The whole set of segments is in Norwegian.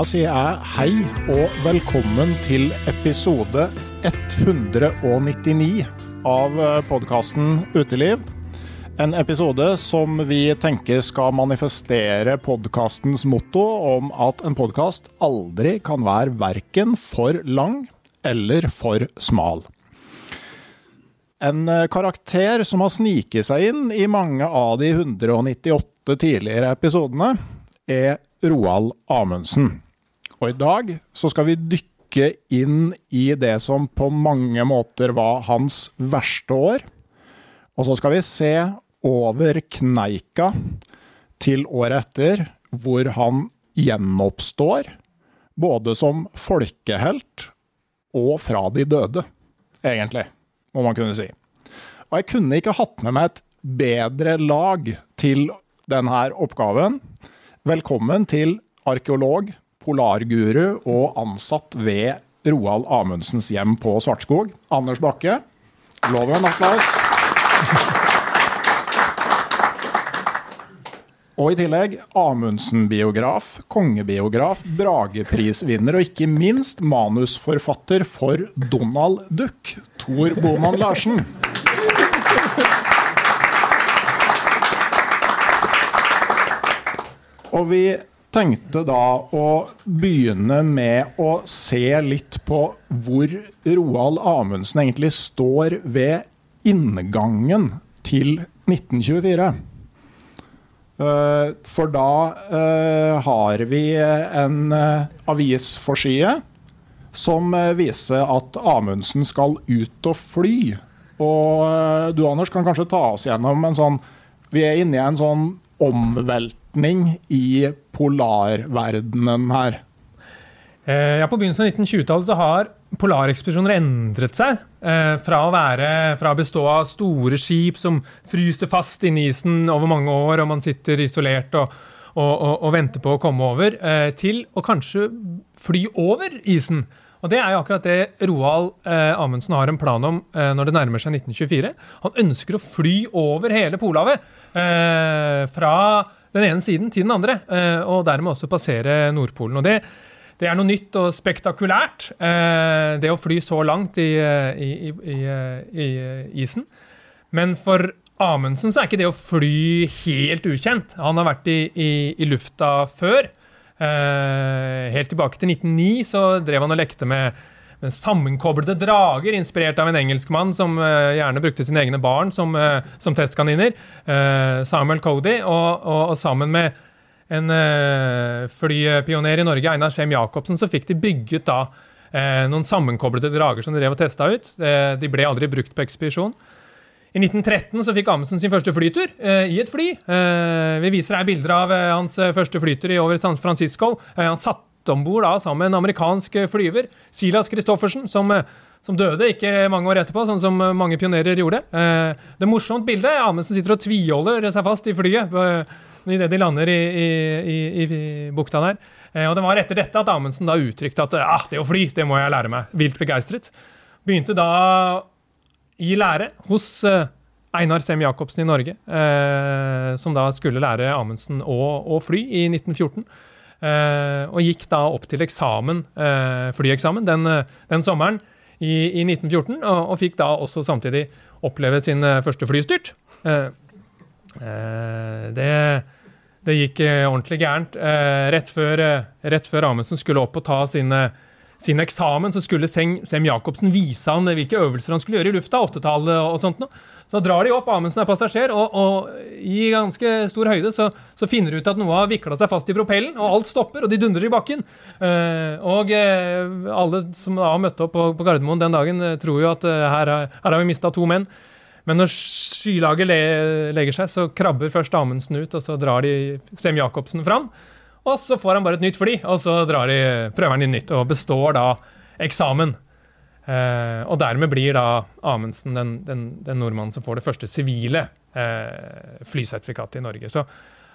Da sier jeg hei og velkommen til episode 199 av podkasten Uteliv. En episode som vi tenker skal manifestere podkastens motto om at en podkast aldri kan være verken for lang eller for smal. En karakter som har sniket seg inn i mange av de 198 tidligere episodene, er Roald Amundsen. Og i dag så skal vi dykke inn i det som på mange måter var hans verste år. Og så skal vi se over kneika til året etter, hvor han gjenoppstår. Både som folkehelt og fra de døde, egentlig, må man kunne si. Og jeg kunne ikke hatt med meg et bedre lag til denne oppgaven. Velkommen til arkeolog, polarguru og ansatt ved Roald Amundsens hjem på Svartskog, Anders Bakke. Lov en applaus. Og i tillegg Amundsen-biograf, kongebiograf, Brageprisvinner og ikke minst manusforfatter for Donald Duck, Tor Boman Larsen. Og vi tenkte da å begynne med å se litt på hvor Roald Amundsen egentlig står ved inngangen til 1924. For da har vi en avisforside som viser at Amundsen skal ut og fly. Og du, Anders, kan kanskje ta oss gjennom en sånn Vi er inne i en sånn omveltning i polarverdenen her. Ja, På begynnelsen av 1920-tallet så har polarekspedisjoner endret seg. Eh, fra, å være, fra å bestå av store skip som fryser fast inni isen over mange år, og man sitter isolert og, og, og, og venter på å komme over, eh, til å kanskje fly over isen. Og Det er jo akkurat det Roald eh, Amundsen har en plan om eh, når det nærmer seg 1924. Han ønsker å fly over hele Polhavet. Eh, fra den ene siden til den andre, eh, og dermed også passere Nordpolen. Og det, det er noe nytt og spektakulært, eh, det å fly så langt i, i, i, i, isen. Men for Amundsen så er ikke det å fly helt ukjent. Han har vært i, lufta før. Eh, helt tilbake til 1909 så drev han og lekte med, med sammenkoblede drager, inspirert av en engelskmann som uh, gjerne brukte sine egne barn som, uh, som testkaniner. Uh, Samuel Cody. Og, og, og, sammen med en flypioner i Norge, Einar Skjem Jacobsen, så fikk de bygget da noen sammenkoblede drager som de drev og testa ut. de ble aldri brukt på ekspedisjon. I 1913 så fikk Amundsen sin første flytur eh, i et fly. Eh, vi viser her bilder av eh, hans første flytur i over San Francisco. Han satt om bord sammen med en amerikansk eh, flyver, Silas Christoffersen, som, som, døde ikke mange år etterpå, sånn som mange pionerer gjorde. det er morsomt bilde. Amundsen sitter og tviholder seg fast i flyet idet de lander i, i, i, i bukta der. og det var etter dette at Amundsen da uttrykte at ah, det å fly, det må jeg lære meg. Vilt begeistret. Begynte da i lære hos eh, Einar Sem Jacobsen i Norge, eh, som da skulle lære Amundsen å, å fly i 1914. Eh, og gikk da opp til eksamen, eh, flyeksamen den, den sommeren i, i 1914, og, og, fikk da også samtidig oppleve sin eh, første flystyrt. Eh, det, det, gikk ordentlig gærent. Rett før, rett, før, Amundsen skulle opp og ta sine sin eksamen, så skulle Sem Jacobsen vise han hvilke øvelser han skulle gjøre i lufta. åttetallet og sånt noe. Så drar de opp, Amundsen er passasjer, og, og i ganske stor høyde så, så, finner de ut at noe har vikla seg fast i propellen, og alt stopper, og de dundrer i bakken. Uh, og uh, alle som da har møtt opp på, på Gardermoen den dagen, uh, tror jo at her, her, har vi mista to menn. Men når skylaget le legger seg, så krabber først Amundsen ut, og så drar de Sem Jacobsen fram. Og så får han bare et nytt fly, og så drar de, prøver han inn nytt, og består da eksamen. Eh, og dermed blir da Amundsen den, den, den, nordmannen som får det første sivile eh, flysertifikatet i Norge. Så,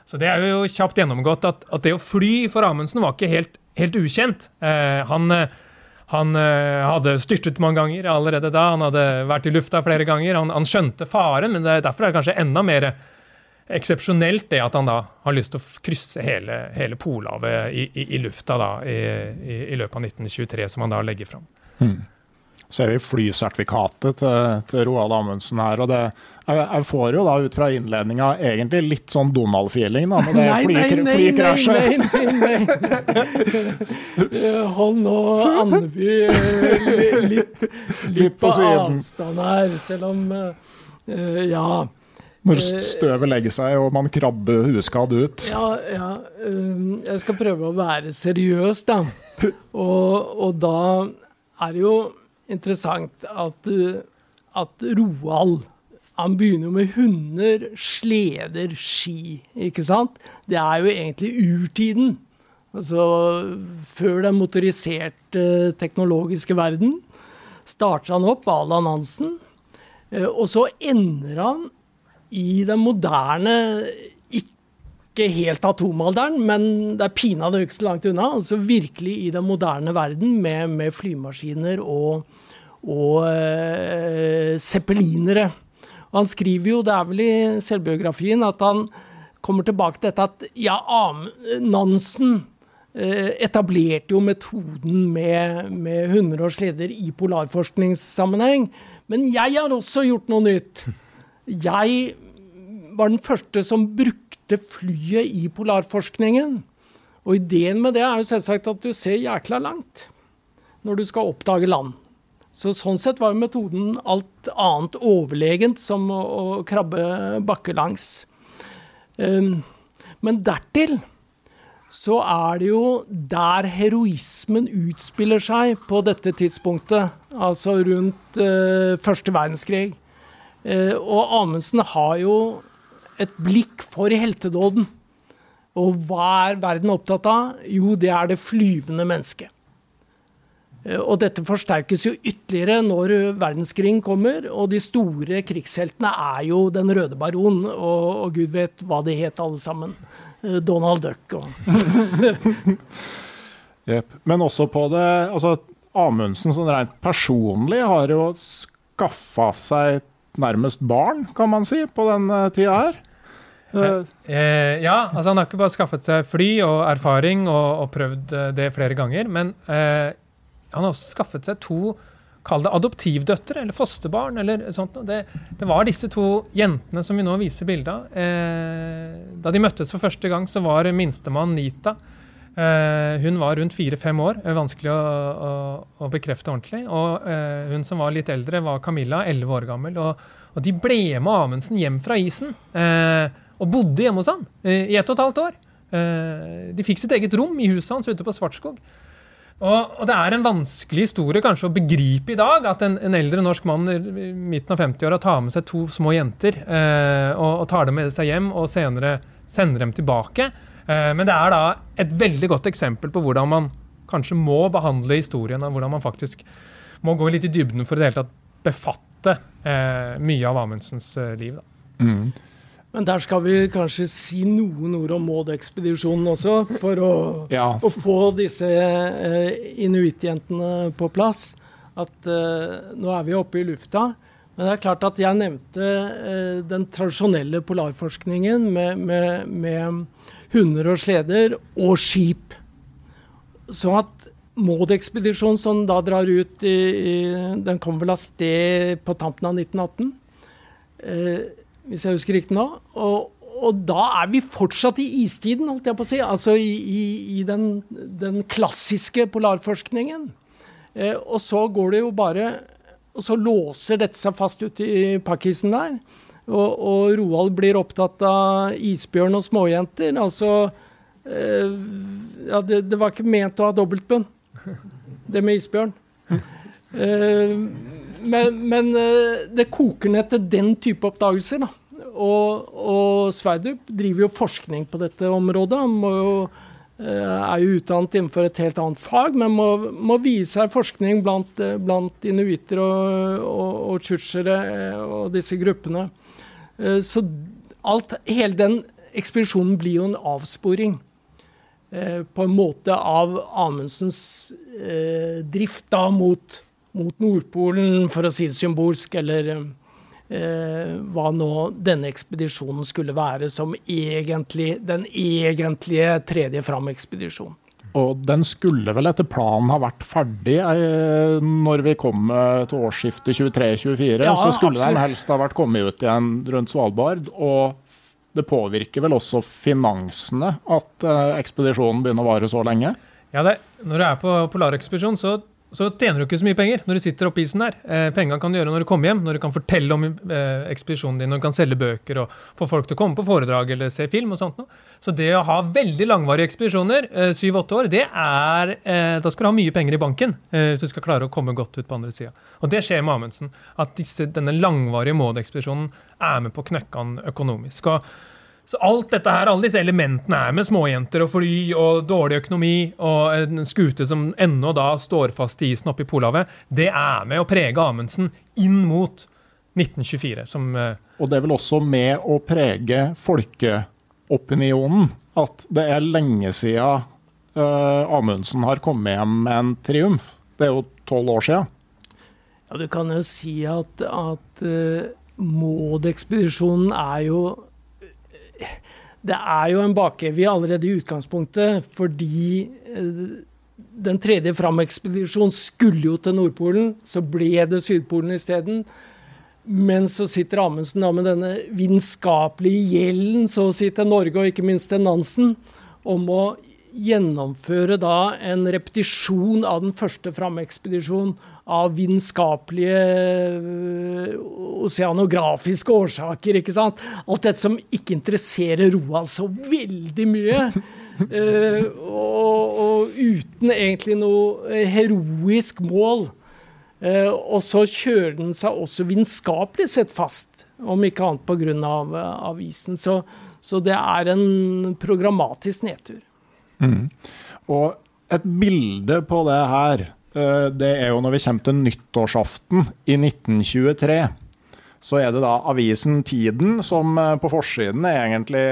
så, det er jo kjapt gjennomgått at, at, det å fly for Amundsen var ikke helt, helt ukjent. Eh, han, han eh, hadde styrtet mange ganger allerede da, han hadde vært i lufta flere ganger. Han, han skjønte faren, men det, derfor er det kanskje enda mer eksepsjonelt det at han da har lyst til å krysse hele, hele Polhavet i, i, i, lufta da, i, i, løpet av 1923, som han da legger fram. Hmm. Ser vi flysertifikatet til, til Roald Amundsen her. og det, jeg, jeg, får jo da ut fra innledninga egentlig litt sånn Donald-feeling da, med det nei, fly, nei, flykrasjet. Nei, nei, nei, Hold nå Andeby litt, litt, litt på, på avstand her, selv om uh, Ja. Når eh, støvet legger seg og man krabber hueskadd ut. Ja, ja. Um, jeg skal prøve å være seriøs, da. Og, og da er det jo interessant at, at Roald han begynner jo med hunder, sleder, ski. ikke sant? Det er jo egentlig urtiden. Altså før den motoriserte teknologiske verden. Starter han opp, Alan Hansen. Eh, og så ender han i den moderne Ikke helt atomalderen, men det er pinadø ikke så langt unna. altså Virkelig i den moderne verden med, med flymaskiner og, og uh, zeppelinere. Og han skriver jo, det er vel i selvbiografien, at han kommer tilbake til dette at ja, Nansen uh, etablerte jo metoden med, med hunder og sleder i polarforskningssammenheng. Men jeg har også gjort noe nytt. Jeg var den første som brukte flyet i polarforskningen. Og ideen med det er jo selvsagt at du ser jækla langt når du skal oppdage land. Så Sånn sett var jo metoden alt annet overlegent som å, å krabbe bakkelangs. Um, men dertil så er det jo der heroismen utspiller seg på dette tidspunktet, altså rundt uh, første verdenskrig. Uh, og Amundsen har jo et blikk for heltedåden. Og hva er verden opptatt av? Jo, det er det flyvende mennesket. Eh, og dette forsterkes jo ytterligere når verdenskrigen kommer, og de store krigsheltene er jo Den røde baron, og, og gud vet hva de het alle sammen. Eh, Donald Duck og yep. Men også på det altså Amundsen sånn rent personlig har jo skaffa seg nærmest barn, kan man si, på den eh, tida her. Eh, eh, ja, altså han har ikke bare skaffet seg fly og erfaring og, og prøvd eh, det flere ganger, men eh, han har også skaffet seg to Kall det adoptivdøtre eller fosterbarn. eller sånt. Det, det, var disse to jentene som vi nå viser bilde av. Eh, da de møttes for første gang, så var minstemann Nita. Eh, hun var rundt fire-fem år. Vanskelig å, å, å, bekrefte ordentlig. Og eh, hun som var litt eldre, var Camilla, elleve år gammel. Og, og, de ble med Amundsen hjem fra isen. Eh, og bodde hjemme hos han eh, i ett og et halvt år. Eh, de fikk sitt eget rom i huset hans ute på Svartskog. Og, og, det er en vanskelig historie kanskje å begripe i dag at en, en eldre norsk mann i midten av 50-åra tar med seg to små jenter eh, og, og, tar dem med seg hjem og senere sender dem tilbake. Eh, men det er da et veldig godt eksempel på hvordan man kanskje må behandle historien, og hvordan man faktisk må gå litt i dybden for i det hele tatt befatte eh, mye av Amundsens eh, liv. Da. Mm. Men der skal vi kanskje si noen ord om Maud-ekspedisjonen også, for å, ja. å, få disse uh, inuittjentene på plass. At uh, nå er vi oppe i lufta. Men det er klart at jeg nevnte uh, den tradisjonelle polarforskningen med, med, med, hunder og sleder og skip. Så at Maud-ekspedisjonen som da drar ut i, i Den kom vel av sted på tampen av 1918 hvis jeg husker riktig nå. Og, og, da er vi fortsatt i istiden, holdt jeg på å si. Altså i, i den, den, klassiske polarforskningen. Eh, og så går det jo bare Og så låser dette seg fast ute i pakkisen der. Og, og, Roald blir opptatt av isbjørn og småjenter. Altså eh, Ja, det, det, var ikke ment å ha dobbeltbunn, det med isbjørn. Eh, men, men, eh, det koker ned til den type oppdagelser. da. Og, og Sverdrup driver jo forskning på dette området. Han jo, eh, er jo utdannet innenfor et helt annet fag, men må, må vise seg forskning blant, eh, blant inuitter og, og, og og disse gruppene. Så alt, hele den ekspedisjonen blir jo en avsporing på en måte av Amundsens drift da mot mot Nordpolen, for å si det symbolsk, eller, eh, hva nå denne ekspedisjonen skulle være som egentlig, den egentlige tredje fram-ekspedisjonen. Og den skulle vel etter planen ha vært ferdig eh, når vi kom eh, til årsskiftet 23-24. Ja, så skulle absolutt. den helst ha vært kommet ut igjen rundt Svalbard. Og det påvirker vel også finansene at eh, ekspedisjonen begynner å vare så lenge? Ja, det, når du er på polarekspedisjon, så, så tjener du ikke så mye penger når du sitter oppe i isen der. Eh, Penga kan du gjøre når du kommer hjem, når du kan fortelle om eh, ekspedisjonen din, når du kan selge bøker og få folk til å komme på foredrag eller se film og sånt noe. Så det å ha veldig langvarige ekspedisjoner, eh, syv-åtte år, det er eh, Da skal du ha mye penger i banken eh, hvis du skal klare å komme godt ut på andre sida. Og det skjer med Amundsen. At disse, denne langvarige Maud-ekspedisjonen er med på å knekke han økonomisk. Og så alt dette her, alle disse elementene er med småjenter og fly og dårlig økonomi og en skute som ennå da står fast i isen oppe i Polhavet, det er med å prege Amundsen inn mot 1924, som eh, Og det er vel også med å prege folkeopinionen at det er lenge siden uh, Amundsen har kommet hjem med en triumf. Det er jo tolv år siden. Ja, du kan jo si at, at uh, Maud-ekspedisjonen er jo Det er jo en bakevje allerede i utgangspunktet, fordi eh, den tredje framekspedisjonen skulle jo til Nordpolen, så ble det Sydpolen isteden. Men så sitter Amundsen da med denne vitenskapelige gjelden så å si til Norge, og ikke minst til Nansen, om å gjennomføre da en repetisjon av den første fram-ekspedisjonen av vitenskapelige øh, oseanografiske årsaker. ikke sant? Alt dette som ikke interesserer Roald så veldig mye. Uh, og, og uten egentlig noe eh, heroisk mål. Uh, og så kjører den seg også vitenskapelig sett fast, om ikke annet pga. Av, av isen. Så, så det er en programmatisk nedtur. Og et bilde på det her, det er jo når vi kommer til nyttårsaften i 1923. Så er det da avisen Tiden som eh, på forsiden er egentlig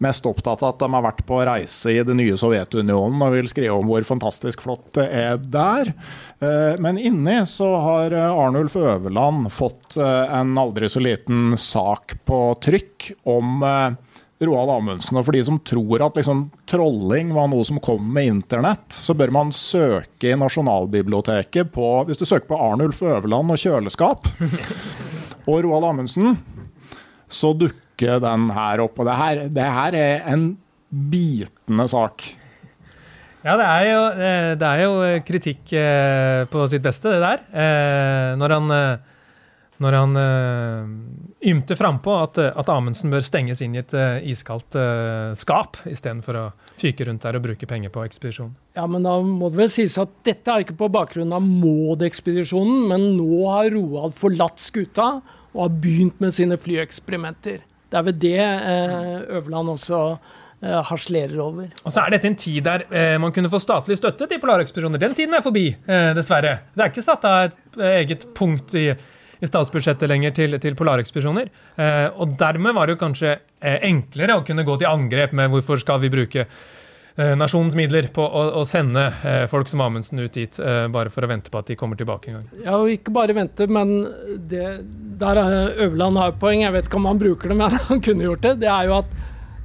mest opptatt av at de har vært på reise i det nye Sovjetunionen og vil skrive om hvor fantastisk flott det er der. Eh, Men inni så har eh, Arnulf Øverland fått eh, en aldri så liten sak på trykk om eh, Roald Amundsen. Og for de som tror at liksom, trolling var noe som kom med internett, så bør man søke i Nasjonalbiblioteket på Hvis du søker på Arnulf Øverland og kjøleskap og Roald Amundsen, så dukker den her opp. Og det her, det her er en bitende sak. Ja, det er jo, eh, det er jo kritikk eh, på sitt beste, det der. Eh, Når han, når han uh, ymter frampå at, at Amundsen bør stenges inn i et uh, iskaldt uh, skap, istedenfor å fyke rundt der og bruke penger på ekspedisjon. Ja, men da må det vel sies at dette er ikke på bakgrunn av Maud-ekspedisjonen, men nå har Roald forlatt skuta og har begynt med sine flyeksperimenter. Det er vel det uh, Øverland også harslerer over. Og så er dette en tid der eh, man kunne få statlig støtte til polarekspedisjoner. Den tiden er forbi, eh, dessverre. Det er ikke satt av et eh, eget punkt i, i statsbudsjettet lenger til, til polarekspedisjoner. Eh, og dermed var det jo kanskje eh, enklere å kunne gå til angrep med hvorfor skal vi bruke eh, nasjonens midler på å, å sende folk som Amundsen ut dit, bare for å vente på at de kommer tilbake en gang. Ja, og ikke bare vente, men det, der er Øverland har poeng. Jeg vet ikke om han bruker det, men han kunne gjort det. Det er jo at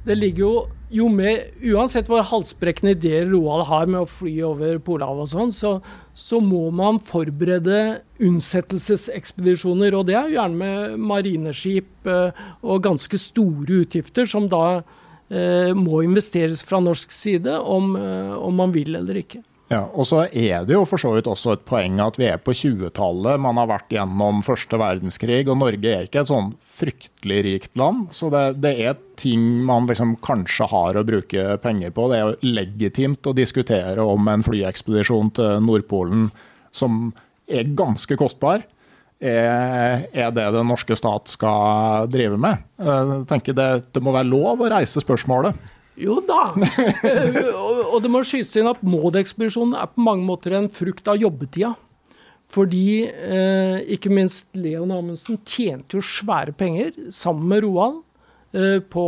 det ligger jo jo med, Uansett hvor halsbrekkende ideer Roald har med å fly over Polhavet og sånn, så, så må man forberede unnsettelsesekspedisjoner. Og det er jo gjerne med marineskip eh, og ganske store utgifter som da eh, må investeres fra norsk side, om, eh, om man vil eller ikke. Ja, og så er det jo for så vidt også et poeng at vi er på 20-tallet. Man har vært gjennom første verdenskrig, og Norge er ikke et sånn fryktelig rikt land. Så det, det er ting man liksom kanskje har å bruke penger på. Det er jo legitimt å diskutere om en flyekspedisjon til Nordpolen som er ganske kostbar. Er, er det den norske stat skal drive med? Jeg tenker det, det må være lov å reise spørsmålet. Jo da. Og, og det må skytes inn at Maud-ekspedisjonen er på mange måter en frukt av jobbetida. Fordi eh, ikke minst Leon Amundsen tjente jo svære penger sammen med Roald eh, på,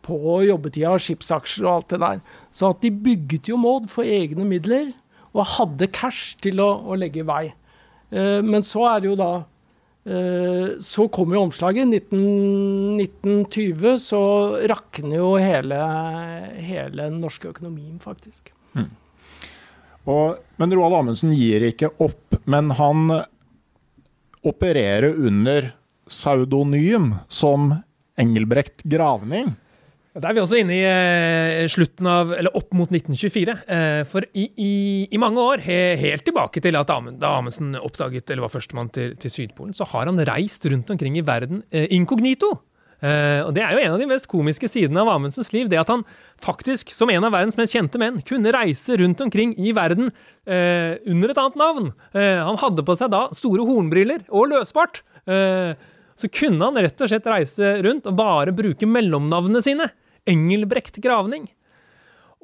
på jobbetida, skipsaksjer og alt det der. Så at de bygget jo Maud for egne midler, og hadde cash til å, å legge i vei. Eh, men så er det jo da så kom jo omslaget. 19, 1920 så rakner jo hele den norske økonomien, faktisk. Mm. Og, men Roald Amundsen gir ikke opp, men han opererer under pseudonym som Engelbrekt Gravning. Da er vi også inne i eh, slutten av, eller opp mot 1924. Eh, for i, i, i, mange år, helt tilbake til at da Amundsen oppdaget, eller var førstemann til, til, Sydpolen, så har han reist rundt omkring i verden eh, inkognito. Og Det er jo en av de mest komiske sidene av Amundsens liv. Det at han faktisk, som en av verdens mest kjente menn, kunne reise rundt omkring i verden under et annet navn. Han hadde på seg da store hornbriller og løsbart. så kunne han rett og slett reise rundt og bare bruke mellomnavnene sine. Engelbrekt gravning.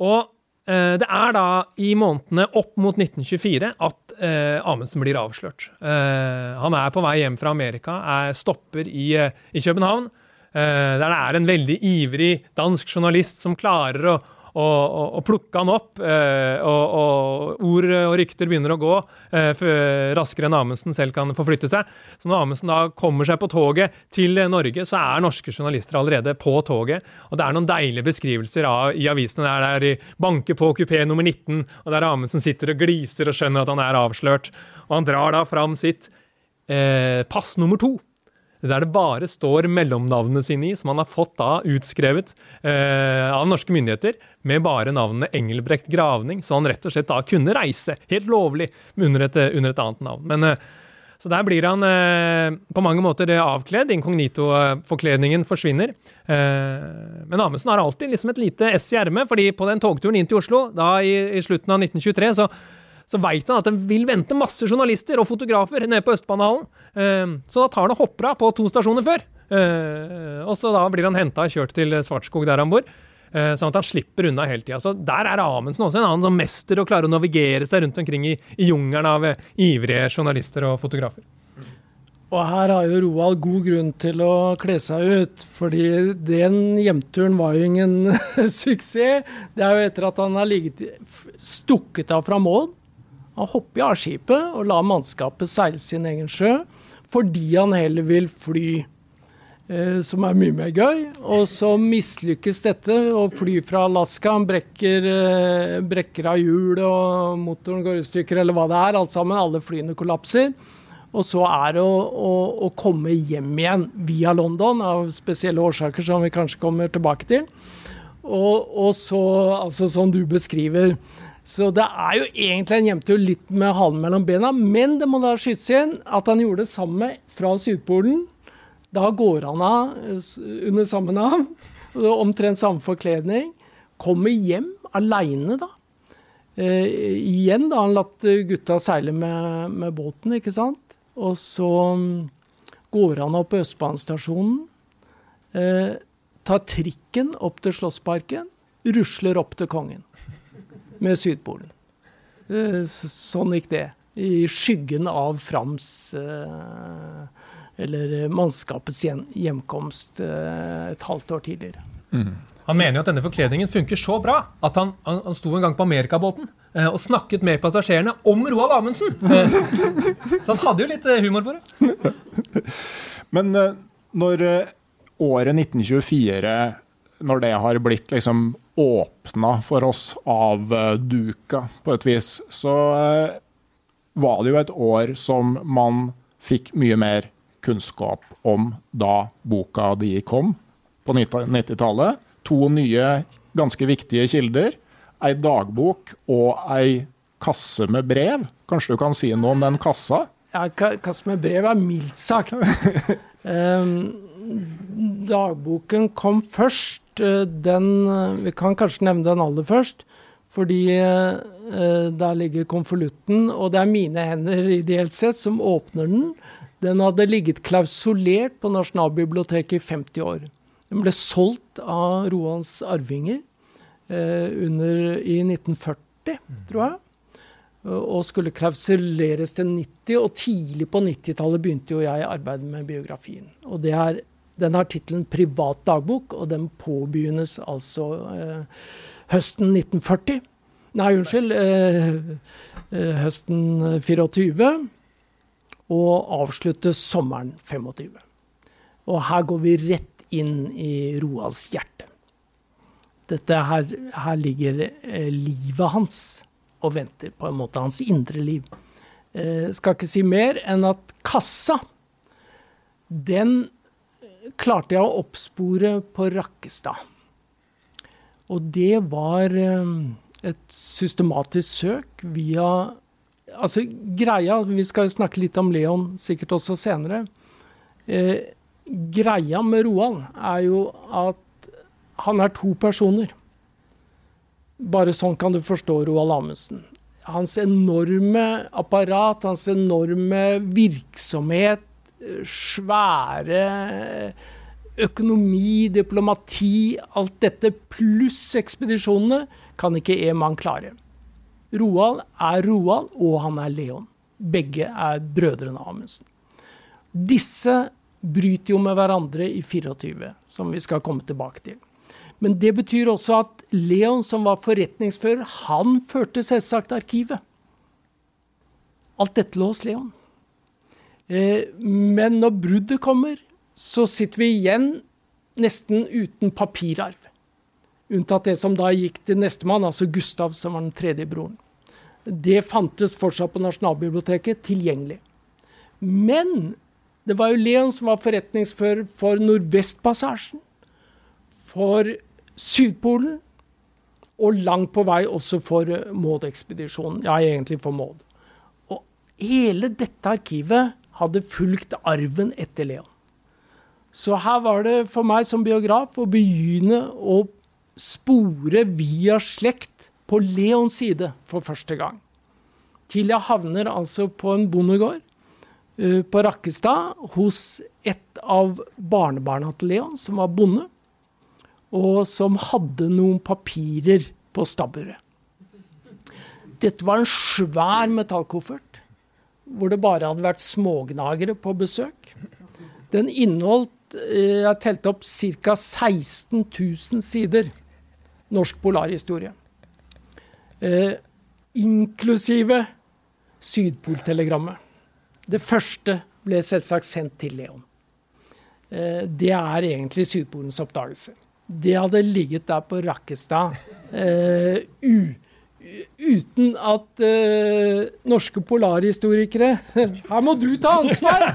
Og eh, det er da i månedene opp mot 1924 at eh, Amundsen blir avslørt. Eh, han er på vei hjem fra Amerika, er stopper i, eh, i København. Eh, der det er en veldig ivrig dansk journalist som klarer å og, og, og plukke han opp. Eh, og, og, ord og rykter begynner å gå eh, raskere enn Amundsen selv kan forflytte seg. Så når Amundsen da kommer seg på toget til Norge, så er norske journalister allerede på toget. Og det er noen deilige beskrivelser av, i avisene der det er banker på kupé nummer 19, og der Amundsen sitter og gliser og skjønner at han er avslørt. Og han drar da fram sitt eh, pass nummer to der det bare står mellomnavnene sine i, som han har fått da utskrevet eh, av norske myndigheter, med bare navnet Engelbrekt Gravning, så han rett og slett da kunne reise helt lovlig under et, under et annet navn. Men, eh, så der blir han eh, på mange måter avkledd. Inkognito-forkledningen forsvinner. Eh, men Amundsen har alltid liksom et lite ess i ermet, fordi på den togturen inn til Oslo da i, i slutten av 1923 så så veit han at det vil vente masse journalister og fotografer nede på Østbanehallen. Ehm, så da tar han og hopper av på to stasjoner før. Ehm, og så da blir han henta og kjørt til Svartskog der han bor. Ehm, sånn at han slipper unna hele tida. Så der er Amundsen også en annen som mester og klarer å navigere seg rundt omkring i, i jungelen av eh, ivrige journalister og fotografer. Og her har jo Roald god grunn til å kle seg ut, fordi den hjemturen var jo ingen suksess. Det er jo etter at han har ligget stukket av fra Mål han hopper av skipet og lar mannskapet seile sin egen sjø, fordi han heller vil fly. Eh, som er mye mer gøy. Og så mislykkes dette, å fly fra Alaska. Han brekker, eh, brekker av hjul, og motoren går i stykker, eller hva det er. Alt sammen. Alle flyene kollapser. Og så er det å, å, å, komme hjem igjen via London, av spesielle årsaker som vi kanskje kommer tilbake til. Og, og så, altså som du beskriver, så det er jo egentlig en hjemtur litt med halen mellom bena. Men det må da skytes igjen at han gjorde det samme fra Sydpolen. Da går han av under samme navn, omtrent samme forkledning. Kommer hjem aleine, da. Eh, igjen da han latt gutta seile med, med, båten, ikke sant. Og så mm, går han opp på Østbanestasjonen. Eh, tar trikken opp til Slottsparken. Rusler opp til kongen med Sydpolen. Eh, sånn gikk det. I skyggen av Frams eh, eller mannskapets hjemkomst eh, et halvt år tidligere. Mm. Han mener jo at denne forkledningen funker så bra at han, han, han sto en gang på Amerikabåten eh, og snakket med passasjerene om Roald Amundsen. Eh, så han hadde jo litt eh, humor på det. Men når året 1924, når det har blitt liksom åpna for oss av eh, duka, på et vis, så eh, var det jo et år som man fikk mye mer kunnskap om da boka di kom på 90-tallet. To nye ganske viktige kilder. Ei dagbok og ei kasse med brev. Kanskje du kan si noe om den kassa? Ja, kasse med brev er mildt sagt. um, dagboken kom først. Eh, den eh, Vi kan kanskje nevne den aller først. Fordi eh, der ligger konvolutten, og det er mine hender ideelt sett som åpner den. Den hadde ligget klausulert på Nasjonalbiblioteket i 50 år. Den ble solgt av Roans arvinger eh, under, i 1940, tror jeg. Og skulle klausuleres til 90, og tidlig på 90-tallet begynte jo jeg arbeidet med biografien. Og er den har tittelen 'Privat dagbok', og den påbegynnes altså eh, høsten 1940. Nei, unnskyld. Eh, eh høsten 24. og avsluttes sommeren 25. Og her går vi rett inn i Roalds hjerte. Dette her, her ligger eh, livet hans og venter, på en måte hans indre liv. Eh, skal ikke si mer enn at kassa, den klarte jeg å oppspore på Rakkestad. Og det var eh, et systematisk søk via Altså greia Vi skal jo snakke litt om Leon sikkert også senere. Eh, greia med Roald er jo at han er to personer. Bare sånn kan du forstå Roald Amundsen. Hans enorme apparat, hans enorme virksomhet, svære økonomi, diplomati, alt dette pluss ekspedisjonene, kan ikke en mann klare. Roald er Roald, og han er Leon. Begge er brødrene Amundsen. Disse bryter jo med hverandre i 24, som vi skal komme tilbake til. Men det betyr også at Leon, som var forretningsfører, han førte selvsagt arkivet. Alt dette lå hos Leon. Eh, men når bruddet kommer, så sitter vi igjen nesten uten papirarv. Unntatt det som da gikk til nestemann, altså Gustav, som var den tredje broren. Det fantes fortsatt på Nasjonalbiblioteket, tilgjengelig. Men det var jo Leon som var forretningsfører for Nordvestpassasjen, for Sydpolen, og langt på vei også for Maud-ekspedisjonen. Ja, egentlig for Maud. Og hele dette arkivet hadde fulgt arven etter Leon. Så her var det for meg som biograf å begynne å spore via slekt på Leons side for første gang. Til jeg havner altså på en bondegård uh, på Rakkestad hos et av barnebarna til Leon, som var bonde, og som hadde noen papirer på stabburet. Dette var en svær metallkoffert hvor det bare hadde vært smågnagere på besøk. Den inneholdt Eh, jeg telte opp ca. 16 000 sider norsk polarhistorie. Eh, inklusive Sydpoltelegrammet. Det første ble selvsagt sendt til Leon. Eh, det er egentlig Sydpolens oppdagelse. Det hadde ligget der på Rakkestad eh, uten at uh, norske polarhistorikere Her må du ta ansvar!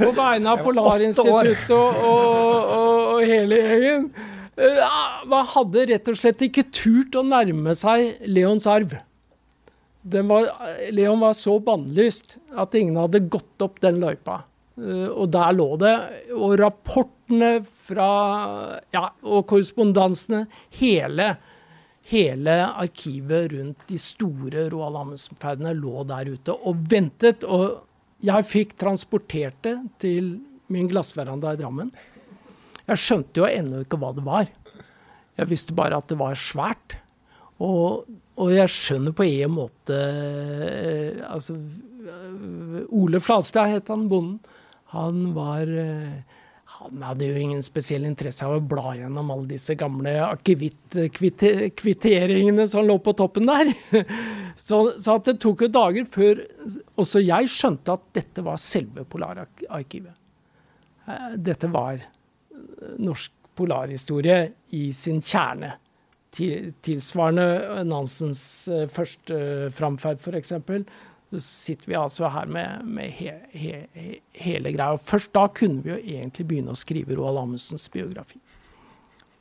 På vegne av Polarinstituttet og, og, og, og, hele gjengen. Uh, man hadde rett og slett ikke turt å nærme seg Leons arv. Var, Leon var så bannlyst at ingen hadde gått opp den løypa. Uh, og der lå det. Og rapportene fra Ja, og korrespondansene. Hele Hele arkivet rundt de store Roald Amundsen-ferdene lå der ute og ventet. Og jeg fikk transportert det til min glassveranda i Drammen. Jeg skjønte jo ennå ikke hva det var. Jeg visste bare at det var svært. Og, og jeg skjønner på en måte eh, Altså Ole Flatstad het han, bonden. Han var eh, han hadde jo ingen spesiell interesse av å bla gjennom alle disse gamle akevittkvitteringene som lå på toppen der. Så, så det tok jo dager før også jeg skjønte at dette var selve Polararkivet. Eh, dette var eh, norsk polarhistorie i sin kjerne. Tilsvarende Nansens første framferd, f.eks så sitter vi altså her med, med he, he, he, hele greia. Og først da kunne vi jo egentlig begynne å skrive Roald Amundsens biografi.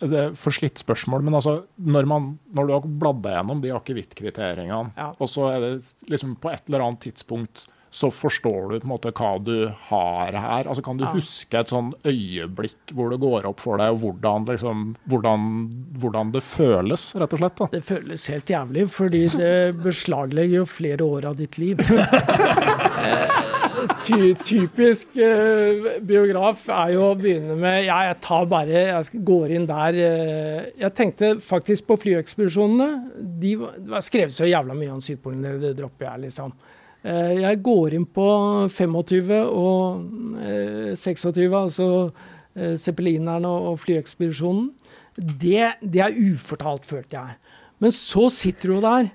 Det er for slitt spørsmål, men altså, når, man, når du har bladd deg gjennom de akevittkvitteringene, ja. og så er det liksom på et eller annet tidspunkt så forstår du på en måte hva du har her. Altså Kan du ja. huske et sånn øyeblikk hvor det går opp for deg, og hvordan, liksom, hvordan, hvordan, det føles, rett og slett? da? Det føles helt jævlig, fordi det beslaglegger jo flere år av ditt liv. Ty typisk uh, biograf er jo å begynne med Ja, jeg tar bare Jeg går inn der. Uh, jeg tenkte faktisk på flyekspedisjonene. De var skrevet så jævla mye om Sydpolen, det, det dropper jeg, liksom. Eh, jeg går inn på 25 og 26, eh, altså zeppelinerne zeppelineren og flyekspedisjonen. Det, det, er ufortalt, følte jeg. Men så sitter du der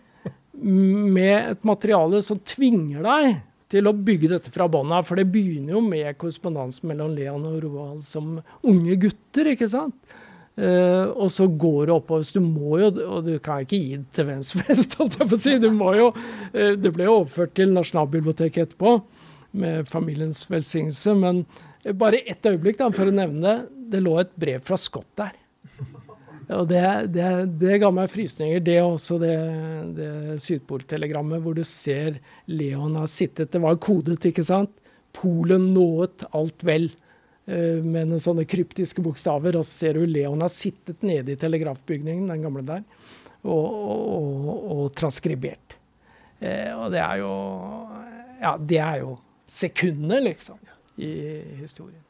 med et materiale som tvinger deg til å bygge dette fra bånn av. For det begynner jo med korrespondansen mellom Leon og Roald som unge gutter, ikke sant. Uh, og så går det oppover. Så du må jo, og du kan ikke gi det til hvem som helst, holdt jeg på å si. Du må jo, uh, det ble jo overført til Nasjonalbiblioteket etterpå, med familiens velsignelse. Men bare ett øyeblikk, da, for å nevne det. Det lå et brev fra Scott der. Og det, det, det, ga meg frysninger, det også, det, det Sydpoltelegrammet hvor du ser Leon har sittet Det var kodet, ikke sant? Polen nået alt vel. Uh, med noen sånne kryptiske bokstaver. Og så ser du Leon har sittet nede i telegrafbygningen, den gamle der, og, og, og transkribert. Eh, og det er jo Ja, det er jo sekundene liksom, i historien.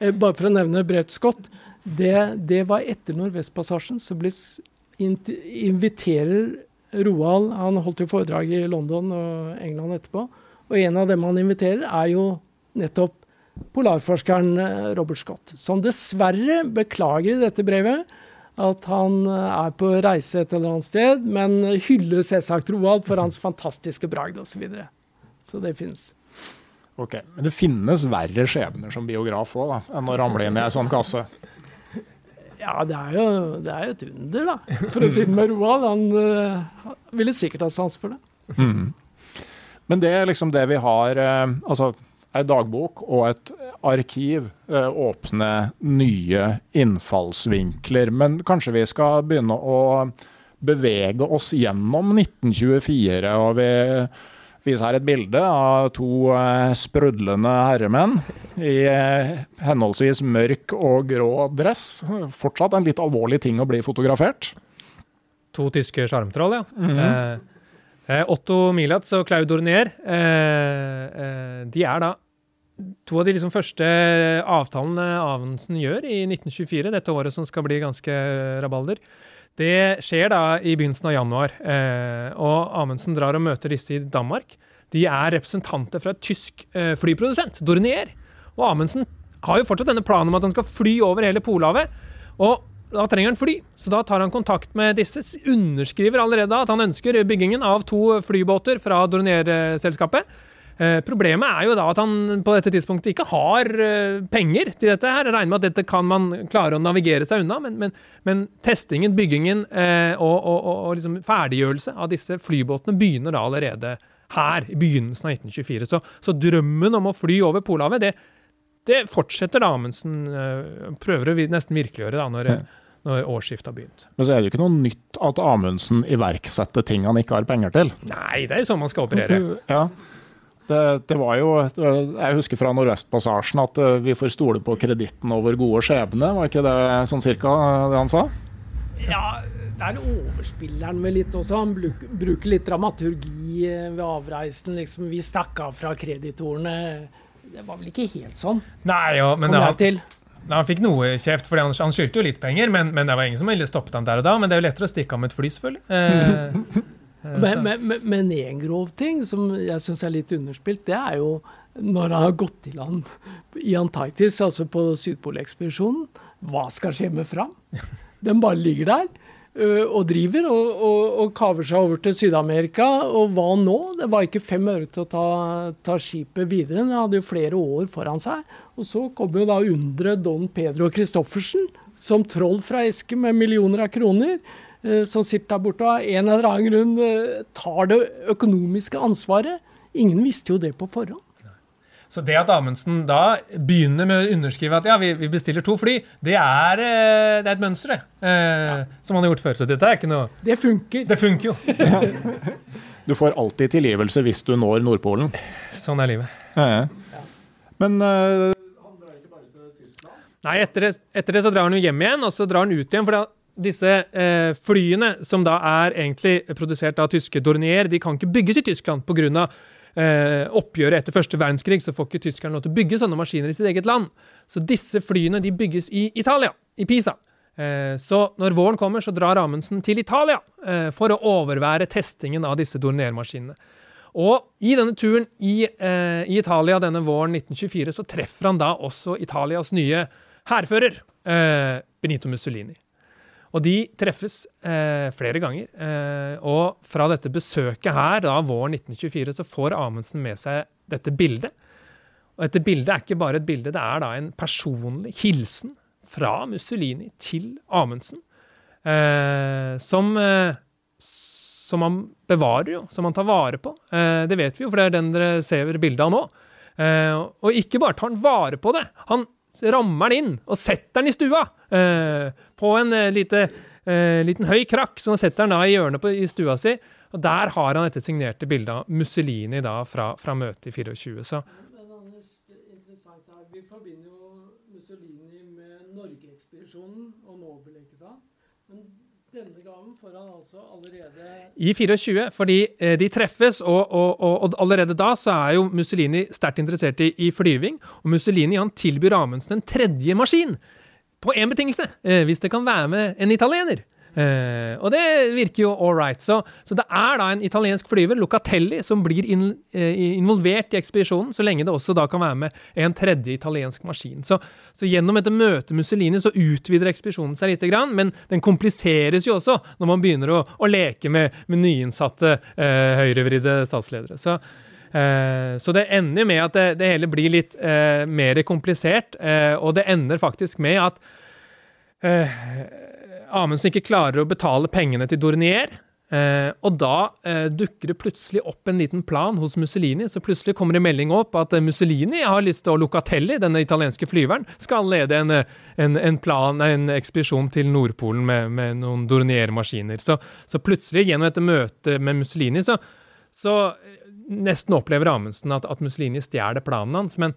Eh, bare for å nevne Brett Scott. Det, det var etter Nordvestpassasjen. Så ble, inviterer Roald Han holdt jo foredrag i London og England etterpå. Og en av dem han inviterer, er jo nettopp polarforskeren eh, Robert Scott. Som dessverre beklager i dette brevet at han eh, er på reise et eller annet sted, men hyller selvsagt Roald for hans fantastiske bragd osv. Så, videre. så det finnes. Ok, Men det finnes verre skjebner som biograf òg, enn å ramle inn i ei sånn kasse? Ja, det er, jo, det er jo et under, da. For å si det med Roald. Han uh, ville sikkert ha sans for det. Mm. Men det er liksom det vi har uh, Altså, ei dagbok og et arkiv åpne nye innfallsvinkler. Men kanskje vi skal begynne å bevege oss gjennom 1924. og vi viser her et bilde av to eh, sprudlende herremenn i eh, henholdsvis mørk og grå dress. Fortsatt en litt alvorlig ting å bli fotografert. To tyske sjarmtroll, ja. Mm -hmm. eh, Otto Milatz og Claud Dornier eh, de er da to av de liksom første avtalene Avensen gjør i 1924, dette året som skal bli ganske rabalder. Det skjer da i begynnelsen av januar, eh, og Amundsen drar og møter disse i Danmark. De er representanter fra et tysk eh, flyprodusent, Dornier. Og Amundsen har jo fortsatt denne planen om at han skal fly over hele Polhavet. Og da trenger han fly, så da tar han kontakt med disse. Underskriver allerede at han ønsker byggingen av to flybåter fra Dornier-selskapet. Eh, problemet er jo da at han på dette tidspunktet ikke har eh, penger til dette. her. Jeg regner med at dette kan man klare å navigere seg unna, men, men, men testingen, byggingen eh, og, og, og, liksom ferdiggjørelse av disse flybåtene begynner da allerede her, i begynnelsen av 1924. Så, så drømmen om å fly over Polhavet, det, det fortsetter da Amundsen prøver å nesten virkeliggjøre da, når, når årsskiftet har begynt. Men så er det jo ikke noe nytt at Amundsen iverksetter ting han ikke har penger til? Nei, det er jo sånn man skal operere. ja. Det, det, var jo, Jeg husker fra Nordvestpassasjen at eh, vi får stole på kreditten over gode skjebne. Var ikke det sånn cirka det han sa? Ja, der overspiller han vel litt også. Han bruker litt dramaturgi eh, ved avreisen. liksom Vi stakk av fra kreditorene. Det var vel ikke helt sånn? Nei, ja, men han, han, fikk noe kjeft, for han, han skyldte jo litt penger. Men, men, det var ingen som ville stoppet han der og da. Men det er jo lettere å stikke av med et fly, selvfølgelig. Eh, Men, men, men, en grov ting som jeg syns er litt underspilt, det er jo når han har gått i land i Antarktis, altså på Sydpolekspedisjonen. Hva skal skje med Fram? Den bare ligger der og driver og, og, og, kaver seg over til Syd-Amerika. Og hva nå? Det var ikke fem øre til å ta, ta skipet videre. Den hadde jo flere år foran seg. Og så kom jo da underet Don Pedro Christoffersen som troll fra eske med millioner av kroner. Eh, som sitter der borte og av en eller annen grunn eh, tar det økonomiske ansvaret. Ingen visste jo det på forhånd. Så det at Amundsen da begynner med å underskrive at ja, vi, vi bestiller to fly, det er, eh, det er et mønster, det. Eh, ja. Som han har gjort før. Så dette er ikke noe Det funker. Det funker jo. du får alltid tilgivelse hvis du når Nordpolen. Sånn er livet. Ja, Men uh, Nei, etter det, etter det, så drar han jo hjem igjen, og så drar han ut igjen. For disse eh, flyene, som da er egentlig produsert av tyske Dornier, de kan ikke bygges i Tyskland pga. Eh, oppgjøret etter første verdenskrig. Så får ikke tyskerne lov til å bygge sånne maskiner i sitt eget land. Så disse flyene de bygges i Italia, i Pisa. Eh, så når våren kommer, så drar Amundsen til Italia eh, for å overvære testingen av disse Dornier-maskinene. Og i denne turen i, eh, i, Italia denne våren 1924 så treffer han da også Italias nye hærfører, eh, Benito Mussolini. Og de treffes eh, flere ganger. Eh, og fra dette besøket her, da våren 1924, så får Amundsen med seg dette bildet. Og dette bildet er ikke bare et bilde, det er da en personlig hilsen fra Mussolini til Amundsen. Eh, som, eh, som han bevarer, jo, som han tar vare på. Eh, det vet vi jo, for det er den dere ser bildet av nå. Eh, og ikke bare tar han vare på det, han rammer den inn og setter den i stua. Eh, på en eh, lite, liten høy krakk, så han setter den da i hjørnet på, i stua si. Og der har han dette signerte bildet av Mussolini da fra, fra møtet i 24. Så vi forbinder jo Mussolini med Norgeekspedisjonen og Nobel, ikke sant? Men denne gangen får han altså allerede I 24, fordi eh, de treffes, og, og, og, og, allerede da så er jo Mussolini sterkt interessert i, i flyving. Og Mussolini han tilbyr Amundsen en tredje maskin, på én betingelse, eh, hvis det kan være med en italiener. Uh, og det virker jo all right. Så, så, det er da en italiensk flyver, Locatelli, som blir in, uh, involvert i ekspedisjonen, så lenge det også da kan være med en tredje italiensk maskin. Så, så gjennom dette møtet Mussolini så utvider ekspedisjonen seg litt, men den kompliseres jo også når man begynner å, å leke med, med nyinnsatte uh, høyrevridde statsledere. Så, så det ender med at det, det hele blir litt mer komplisert, og det ender faktisk med at Amundsen ikke klarer å betale pengene til Dornier. Eh, og da eh, dukker det plutselig opp en liten plan hos Mussolini. Så plutselig kommer det melding opp at eh, Mussolini har lyst til å Locatelli, denne italienske flyveren, skal lede en, eh, en, en plan, en ekspedisjon til Nordpolen med, med noen Dornier-maskiner. Så, så, plutselig, gjennom dette møtet med Mussolini, så, så eh, nesten opplever Amundsen at, at Mussolini stjeler planen hans. men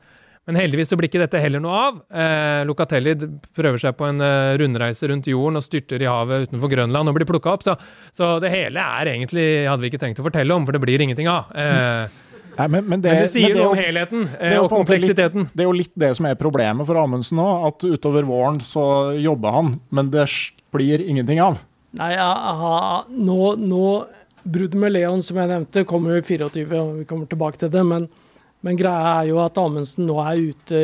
men heldigvis så blir ikke dette heller noe av. Eh, Locatelli prøver seg på en eh, rundreise rundt jorden og styrter i havet utenfor Grønland og blir plukka opp. Så, så, det hele er egentlig hadde vi ikke trengt å fortelle om, for det blir ingenting av. Eh, Nei, men, men, det, men, det, sier noe om helheten eh, og kompleksiteten. Litt, det er jo litt det som er problemet for Amundsen nå, at utover våren så jobber han, men det blir ingenting av. Nei, aha, nå, nå Bruddet med Leon, som jeg nevnte, kommer jo i 24, og vi kommer tilbake til det. men men greia er jo at Amundsen nå er ute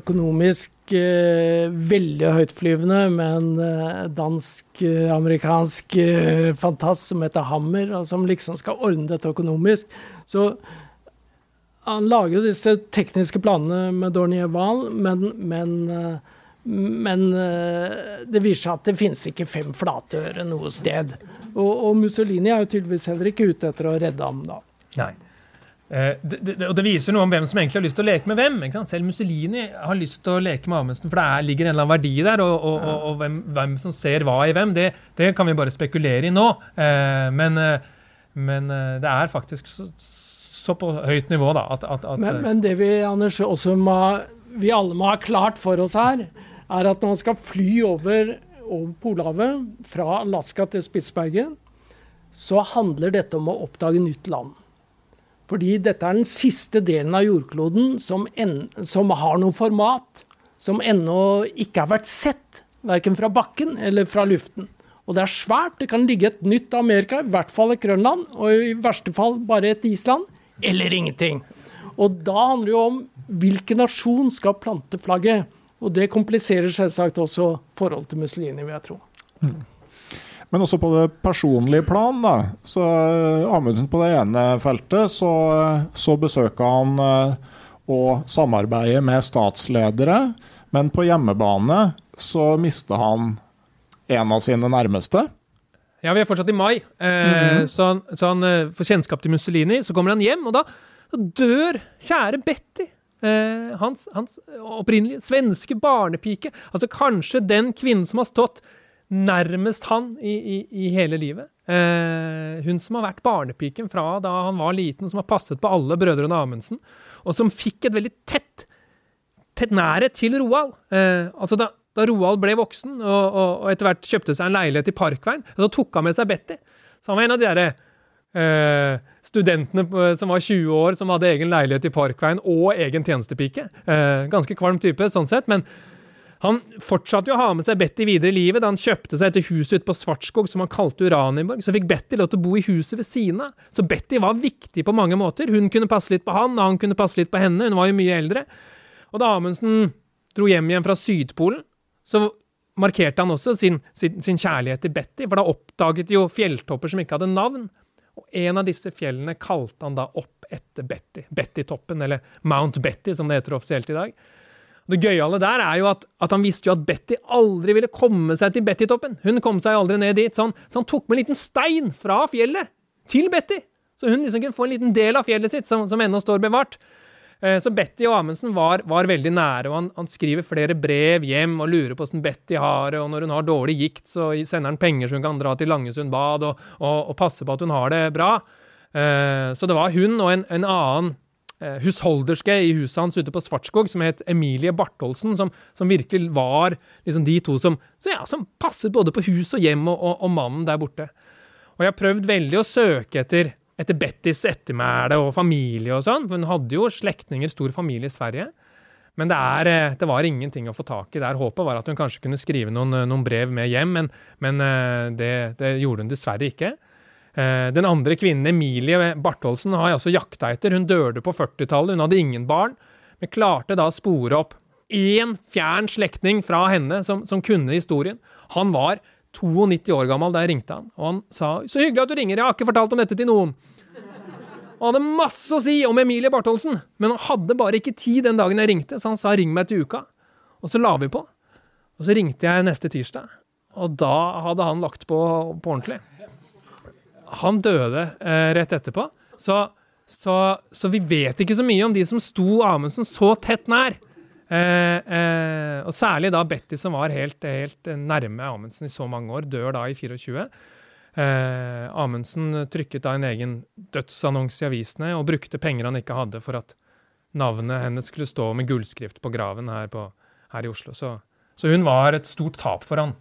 økonomisk eh, veldig høytflyvende med en eh, dansk-amerikansk eh, fantast som heter Hammer, og som liksom skal ordne dette økonomisk. Så han lager jo disse tekniske planene med Dornier Wahl, men, men, eh, men eh, det viser seg at det finnes ikke fem flate øre noe sted. Og, og Mussolini er jo tydeligvis heller ikke ute etter å redde ham da. Nei. Eh, det, det, og det viser noe om hvem som egentlig har lyst til å leke med hvem. Selv Mussolini har lyst til å leke med Amundsen, for det er, ligger en eller annen verdi der. Og, og, og, og hvem, hvem, som ser hva i hvem, det, det, kan vi bare spekulere i nå. Eh, men, eh, men, det er faktisk så, så, på høyt nivå, da. At, at, at men, men, det vi, Anders, også må, vi alle må ha klart for oss her, er at når man skal fly over, over Polhavet, fra Alaska til Spitsbergen, så handler dette om å oppdage nytt land. Fordi dette er den siste delen av jordkloden som, en, som har noe format som ennå ikke har vært sett, verken fra bakken eller fra luften. Og det er svært. Det kan ligge et nytt Amerika, i hvert fall et Grønland, og i verste fall bare et Island, eller ingenting. Og da handler det jo om hvilken nasjon skal plante flagget. Og det kompliserer selvsagt også forholdet til Mussolini, vil jeg tro. Mm. Men også på det personlige plan. da, så eh, Amundsen på det ene feltet, så, så besøker han å og samarbeider med statsledere. Men på hjemmebane så mister han en av sine nærmeste. Ja, vi er fortsatt i mai, eh, mm. så, han, så, han, eh, får kjennskap til Mussolini. Så kommer han hjem, og da, da dør kjære Betty. Eh, hans, hans opprinnelige svenske barnepike. Altså kanskje den kvinnen som har stått nærmest han i, i, i hele livet. Eh, hun som har vært barnepiken fra da han var liten, som har passet på alle brødrene Amundsen, og som fikk et veldig tett, tett nærhet til Roald. Eh, altså da, da, Roald ble voksen og, og, og, etter hvert kjøpte seg en leilighet i Parkveien, så tok han med seg Betty. Så han var en av de derre eh, studentene som var 20 år, som hadde egen leilighet i Parkveien og egen tjenestepike. Eh, ganske kvalm type sånn sett, men han fortsatte jo å ha med seg Betty videre i livet. Da han kjøpte seg etter huset ute på Svartskog som han kalte Uranienborg, så fikk Betty lov til å bo i huset ved siden av. Så Betty var viktig på mange måter. Hun kunne passe litt på han, og han kunne passe litt på henne. Hun var jo mye eldre. Og da Amundsen dro hjem igjen fra Sydpolen, så markerte han også sin, sin, sin kjærlighet til Betty, for da oppdaget de jo fjelltopper som ikke hadde navn. Og en av disse fjellene kalte han da opp etter Betty. Betty-toppen, eller Mount Betty, som det heter offisielt i dag. Det gøyale der er jo at, at, han visste jo at Betty aldri ville komme seg til Betty-toppen. Hun kom seg aldri ned dit, så han, så han, tok med en liten stein fra fjellet til Betty. Så hun liksom kunne få en liten del av fjellet sitt, som, som ennå står bevart. Eh, så Betty og Amundsen var, var veldig nære, og han, han, skriver flere brev hjem og lurer på hvordan Betty har det, og når hun har dårlig gikt, så sender han penger så hun kan dra til Langesund bad og, og, og passe på at hun har det bra. Eh, så det var hun og en, en annen husholderske i huset hans ute på Svartskog, som het Emilie Bartholsen, som, som virkelig var liksom de to som, ja, som, passet både på hus og hjem og, og, og mannen der borte. Og jeg har prøvd veldig å søke etter etter Bettys ettermæle og familie og sånn, for hun hadde jo slektninger, stor familie i Sverige. Men det, er, eh, det, var ingenting å få tak i der. Håpet var at hun kanskje kunne skrive noen, eh, noen brev med hjem, men, men eh, det, det, gjorde hun dessverre ikke. Den andre kvinnen, Emilie Bartholsen, har jeg også jakta etter. Hun døde på 40-tallet, hun hadde ingen barn, men klarte da å spore opp én fjern slektning fra henne som, som kunne historien. Han var 92 år gammel da jeg ringte han, og han sa 'Så hyggelig at du ringer, jeg har ikke fortalt om dette til noen'. Han hadde masse å si om Emilie Bartholsen, men han hadde bare ikke tid den dagen jeg ringte, så han sa 'ring meg til uka'. Og så la vi på. Og så ringte jeg neste tirsdag, og da hadde han lagt på på ordentlig. Han døde eh, rett etterpå, så, så, så vi vet ikke så mye om de som sto Amundsen så tett nær. Eh, eh, og særlig da Betty, som var helt, helt nærme Amundsen i så mange år, dør da i 24. Eh, Amundsen trykket da en egen dødsannonse i avisene og brukte penger han ikke hadde for at navnet hennes skulle stå med gullskrift på graven her, på, her i Oslo. Så, så, hun var et stort tap for han.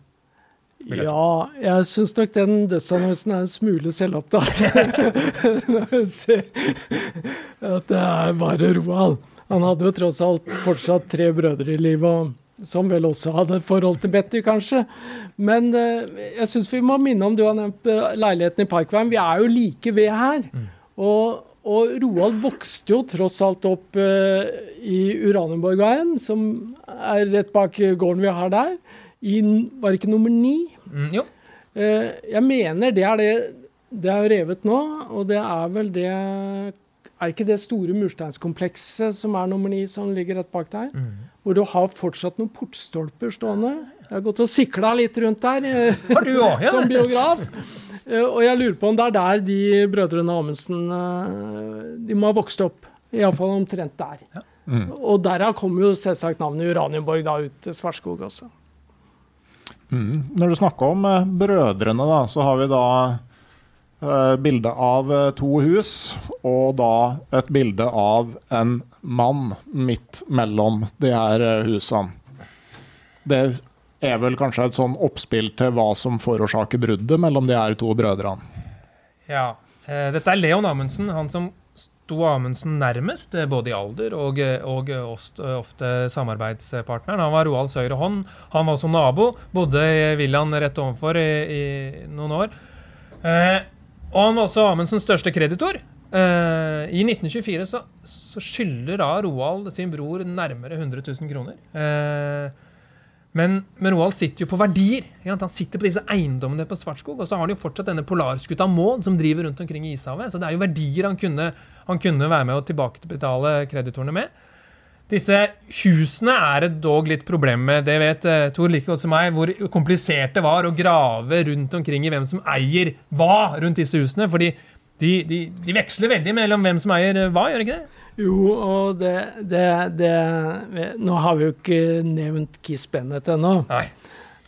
Ja, jeg syns nok den dødsannonsen er en smule selvopptatt. Når du ser at det er bare Roald. Han hadde jo tross alt fortsatt tre brødre i livet, som vel også hadde et forhold til Betty, kanskje. Men eh, jeg syns vi må minne om, du har nevnt eh, leiligheten i Parkveien. Vi er jo like ved her. Mm. Og, og, Roald vokste jo tross alt opp eh, i Uranienborgveien, som er rett bak gården vi har der. I, var det ikke nummer ni? Mm, jo. Eh, jeg mener det er det Det er revet nå, og det er vel det er ikke det store mursteinskomplekset som er nummer ni, som ligger rett bak der? Mm. Hvor du har fortsatt noen portstolper stående. Jeg har gått og sikla litt rundt der eh, har du også, ja. som biograf. Eh, og jeg lurer på om det er der de brødrene Amundsen De må ha vokst opp. Iallfall omtrent der. Ja. Mm. Og derav kommer jo selvsagt navnet Uranienborg da ut til Svartskog også. Mm. Når du snakker om brødrene, da, så har vi da Eh, bilde av eh, to hus, og da et bilde av en mann midt mellom de her eh, husene. Det er vel kanskje et sånn oppspill til hva som forårsaker bruddet mellom de her to brødrene. Ja. Dette er Leon Amundsen, han som sto Amundsen nærmest, både i alder og, og ofte samarbeidspartneren. Han var Roalds høyre hånd. Han var også nabo, bodde i villaen rett overfor i, i noen år. Eh, og han var også Amundsens største kreditor. Eh, I 1924 så, så skylder da Roald sin bror nærmere 100 000 kroner. Uh, men, men, Roald sitter jo på verdier. Han sitter på disse eiendommene på Svartskog. Og så har han jo fortsatt denne polarskuta Maud som driver rundt omkring i ishavet. Så det er jo verdier han kunne, han kunne være med å tilbakebetale kreditorene med. Disse husene er det dog litt problem med. Det vet uh, Tor like godt som meg, hvor komplisert det var å grave rundt omkring i hvem som eier hva rundt disse husene. fordi de, de, de veksler veldig mellom hvem som eier hva, gjør ikke det? Jo, og det, det, det Nå har vi jo ikke nevnt Kiss Bennett ennå.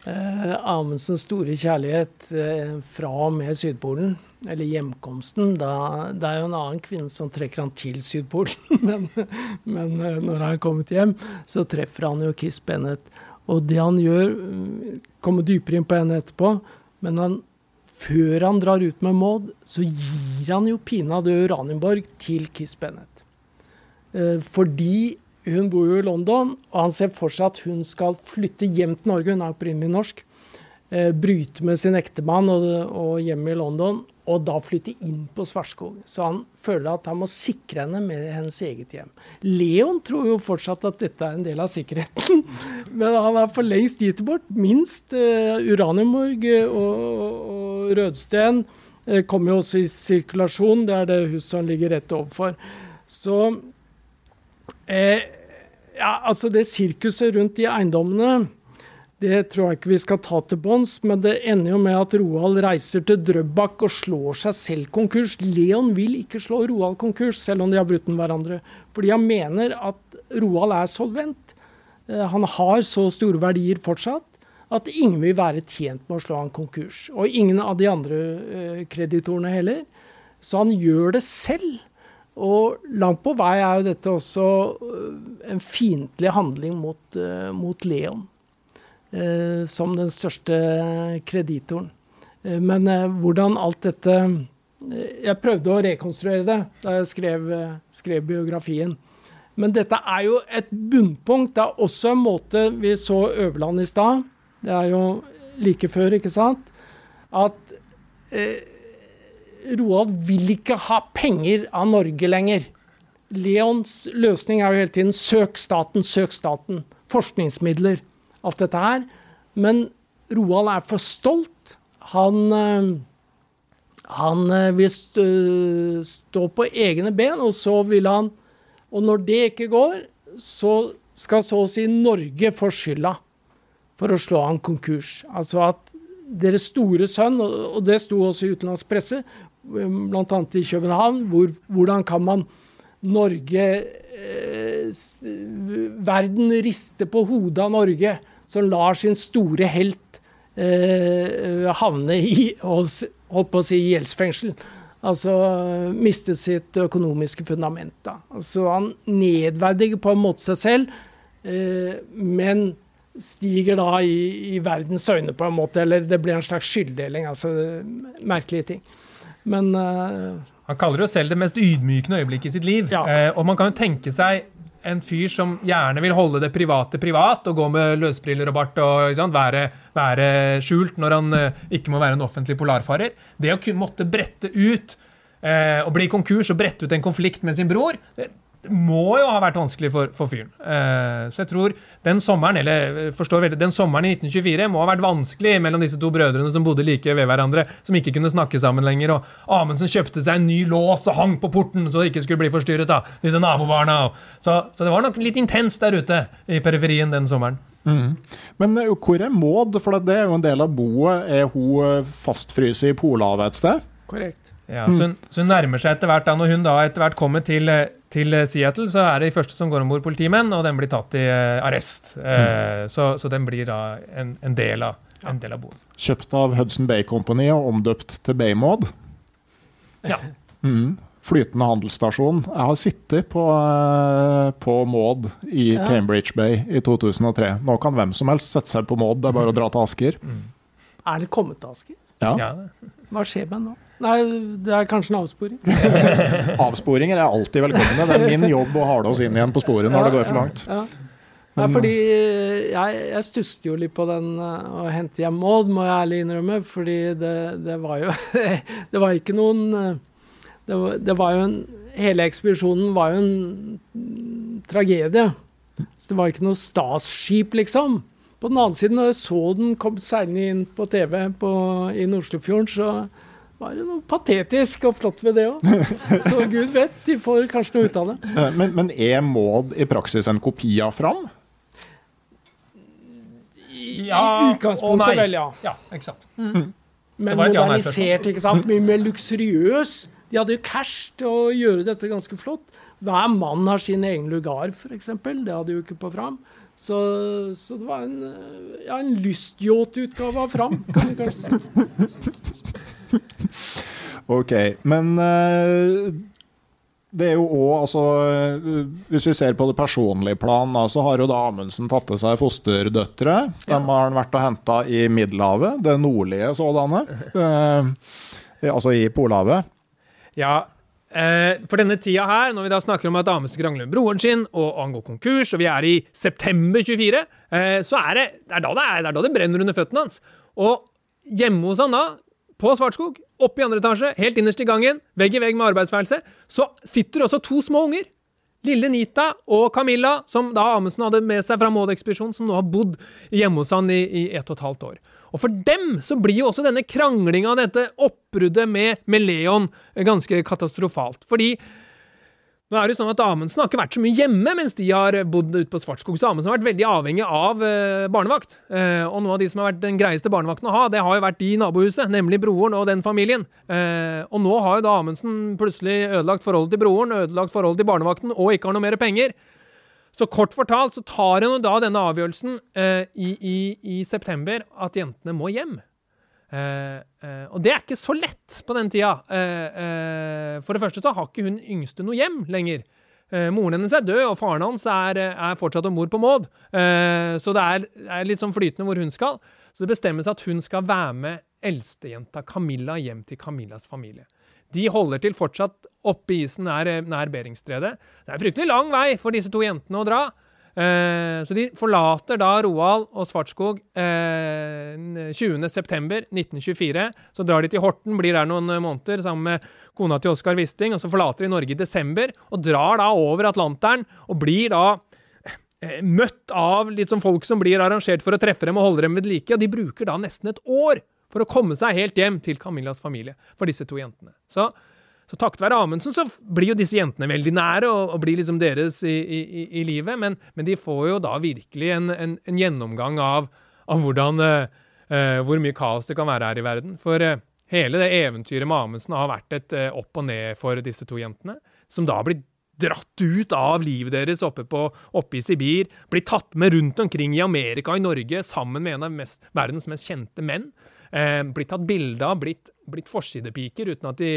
Eh, Amundsens store kjærlighet eh, fra og med Sydpolen eller hjemkomsten, da, det er jo en annen kvinne som trekker han til Sydpolen. Men, men eh, når han er kommet hjem, så treffer han jo Kiss Bennett. Og det han gjør, mm, kommer dypere inn på henne etterpå, men han, før han drar ut med Maud, så gir han jo pinadø Uranienborg til Kiss Bennett. Eh, fordi hun bor jo i London, og han ser for seg at hun skal flytte hjem til Norge. Hun er opprinnelig norsk. Eh, bryte med sin ektemann og, og hjemme i London og da flytte inn på Svartskog. Så han føler at han må sikre henne med hennes eget hjem. Leon tror jo fortsatt at dette er en del av sikkerheten, men han har for lengst gitt bort. Minst uh, Uranienborg og, og, Rødsten Det kommer jo også i sirkulasjon, det er det huset han ligger rett overfor. Så eh, ja, altså det sirkuset rundt de eiendommene, det tror jeg ikke vi skal ta til bånns, men det ender jo med at Roald reiser til Drøbak og slår seg selv konkurs. Leon vil ikke slå Roald konkurs, selv om de har brutt med hverandre. Fordi han mener at Roald er solvent. Eh, han har så store verdier fortsatt at ingen vil være tjent med å slå han konkurs. Og ingen av de andre eh, kreditorene heller. Så han gjør det selv. Og langt på vei er jo dette også eh, en fiendtlig handling mot, uh, mot Leon. Uh, som den største kreditoren. Men hvordan alt dette Jeg prøvde å rekonstruere det da jeg skrev, skrev biografien. Men dette er jo et bunnpunkt. Det er også en måte Vi så Øverland i stad. Det er jo like før, ikke sant? At eh, Roald vil ikke ha penger av Norge lenger. Leons løsning er jo hele tiden søk staten, søk staten. Forskningsmidler, alt dette her. Men Roald er for stolt. Han, eh, han eh, vil stå, stå på egne ben, og så vil han Og når det ikke går, så skal så å si Norge få skylda for å slå han konkurs. Altså at deres store sønn, og det sto også i utenlandsk presse, bl.a. i København, hvor, hvordan kan man Norge eh, Verden rister på hodet av Norge, som lar sin store helt eh, havne i holdt på å si gjeldsfengsel. Altså miste sitt økonomiske fundament. Da. Altså Han nedverdiger på en måte seg selv, eh, men stiger da i, i, verdens øyne, på en måte. Eller det blir en slags skylddeling. Altså merkelige ting. Men uh, Han kaller det jo selv det mest ydmykende øyeblikket i sitt liv. Ja. Uh, og man kan jo tenke seg en fyr som gjerne vil holde det private privat og gå med løsbriller og bart og sant, være, være, skjult når han uh, ikke må være en offentlig polarfarer. Det å måtte brette ut og bli konkurs og brette ut en konflikt med sin bror, det må jo ha vært vanskelig for, for fyren. Uh, så jeg tror den sommeren eller forstår veldig, den sommeren i 1924 må ha vært vanskelig mellom disse to brødrene som bodde like ved hverandre, som ikke kunne snakke sammen lenger. Og Amundsen kjøpte seg en ny lås og hang på porten så det ikke skulle bli forstyrret av disse nabobarna. Så, så, det var nok litt intenst der ute i periferien den sommeren. Mm. Men uh, hvor er Maud? For det er jo en del av boet. Er hun fastfryst i Polhavet et sted? Korrekt. Ja, så hun, så hun, nærmer seg etter hvert. da, Når hun da etter hvert kommer til, til Seattle, så er det de første som går om bord politimenn, og den blir tatt i uh, arrest. Uh, mm. så, så, den blir da en, en del av, en del av boden. Kjøpt av Hudson Bay Company og omdøpt til Baymod. Ja. Mm. Flytende handelsstasjon. Jeg har sittet på, på Maud i ja. Cambridge Bay i 2003. Nå kan hvem som helst sette seg på Maud, det er bare å dra til Asker. Mm. Er det kommet til Asker? Ja. ja. Hva skjer med nå? Nei, det er kanskje en avsporing. Avsporinger er alltid velkomne. Det er min jobb å hale oss inn igjen på sporet når ja, det går for langt. Ja, ja. Nei, fordi jeg, jeg stusset jo litt på den eh, å hente hjem Maud, må jeg ærlig innrømme. Fordi det, det var jo Det var ikke noen eh, det var, det var, jo en Hele ekspedisjonen var jo en tragedie. Så det var ikke noe statsskip, liksom. På den annen side, når jeg så den kom seilende inn på TV på, i Nordstufjorden, så var det noe patetisk og flott ved det òg. Så gud vet, de får kanskje noe ut av det. Men, men er Maud i praksis en kopi av Fram? Ja, i utgangspunktet vel, ja. ja ikke sant. Mm. Men modernisert, ikke sant. Mye mer luksuriøs. De hadde jo cash til å gjøre dette ganske flott. Hver mann har sin egen lugar, f.eks. Det hadde jo ikke på Fram. Så, så, det var en, ja, en lystyachtutgave av Fram, kan vi kanskje si. ok, men uh, det er jo òg, altså Hvis vi ser på det personlige plan, så har jo da Amundsen tatt til seg fosterdøtre. De har han vært og henta i Middelhavet, det nordlige sådanne. Uh, altså i Polhavet. Ja, Eh, for denne tida her, når vi da snakker om at Amundsen krangler med broren sin, og han går konkurs, og vi er i september 24, eh, så er det, det, er da det, er, det er da det brenner under føttene hans. Og hjemme hos han da, på Svartskog, oppe i andre etasje, helt innerst i gangen, vegg i vegg med arbeidsværelset, så sitter også to små unger. Lille Nita og Camilla, som da Amundsen hadde med seg fra Maud-ekspedisjonen, som nå har bodd hjemme hos han i, i ett og et halvt år. Og for dem så blir jo også denne kranglinga, dette oppbruddet med, med Leon, ganske katastrofalt. Fordi nå er det jo sånn at Amundsen har ikke vært så mye hjemme mens de har bodd ute på Svartskog. Så Amundsen har vært veldig avhengig av eh, barnevakt. Eh, og noen av de som har vært den greieste barnevakten å ha, det har jo vært de i nabohuset, nemlig broren og den familien. Eh, og nå har jo da Amundsen plutselig ødelagt forholdet til broren, ødelagt forholdet til barnevakten og ikke har noe mer penger. Så kort fortalt så tar hun da denne avgjørelsen i, i, i september at jentene må hjem. Uh, og det er ikke så lett på den tida. Uh, for det første så har ikke hun yngste noe hjem lenger. moren hennes er død, og faren hans er, er fortsatt om bord på Maud. så det er, er, litt sånn flytende hvor hun skal. Så det bestemmes at hun skal være med eldstejenta Camilla hjem til Camillas familie. De holder til fortsatt oppe i isen nær, nær Beringstredet. Det er fryktelig lang vei for disse to jentene å dra. Eh, så de forlater da Roald og Svartskog eh, 20.9.1924. Så drar de til Horten, blir der noen måneder sammen med kona til Oskar Wisting. Og så forlater de Norge i desember og drar da over Atlanteren og blir da eh, møtt av litt som folk som blir arrangert for å treffe dem og holde dem ved like. Og de bruker da nesten et år for å komme seg helt hjem til Camillas familie for disse to jentene. Så så takket være Amundsen så blir jo disse jentene veldig nære og, og blir liksom deres i, i, i livet, men, men, de får jo da virkelig en, en, en gjennomgang av, av hvordan, uh, hvor mye kaos det kan være her i verden. For uh, hele det eventyret med Amundsen har vært et uh, opp og ned for disse to jentene, som da blir dratt ut av livet deres oppe, på, oppe i Sibir, blir tatt med rundt omkring i Amerika og i Norge sammen med en av mest, verdens mest kjente menn. Eh, blitt tatt bilde av, blitt, blitt forsidepiker uten at de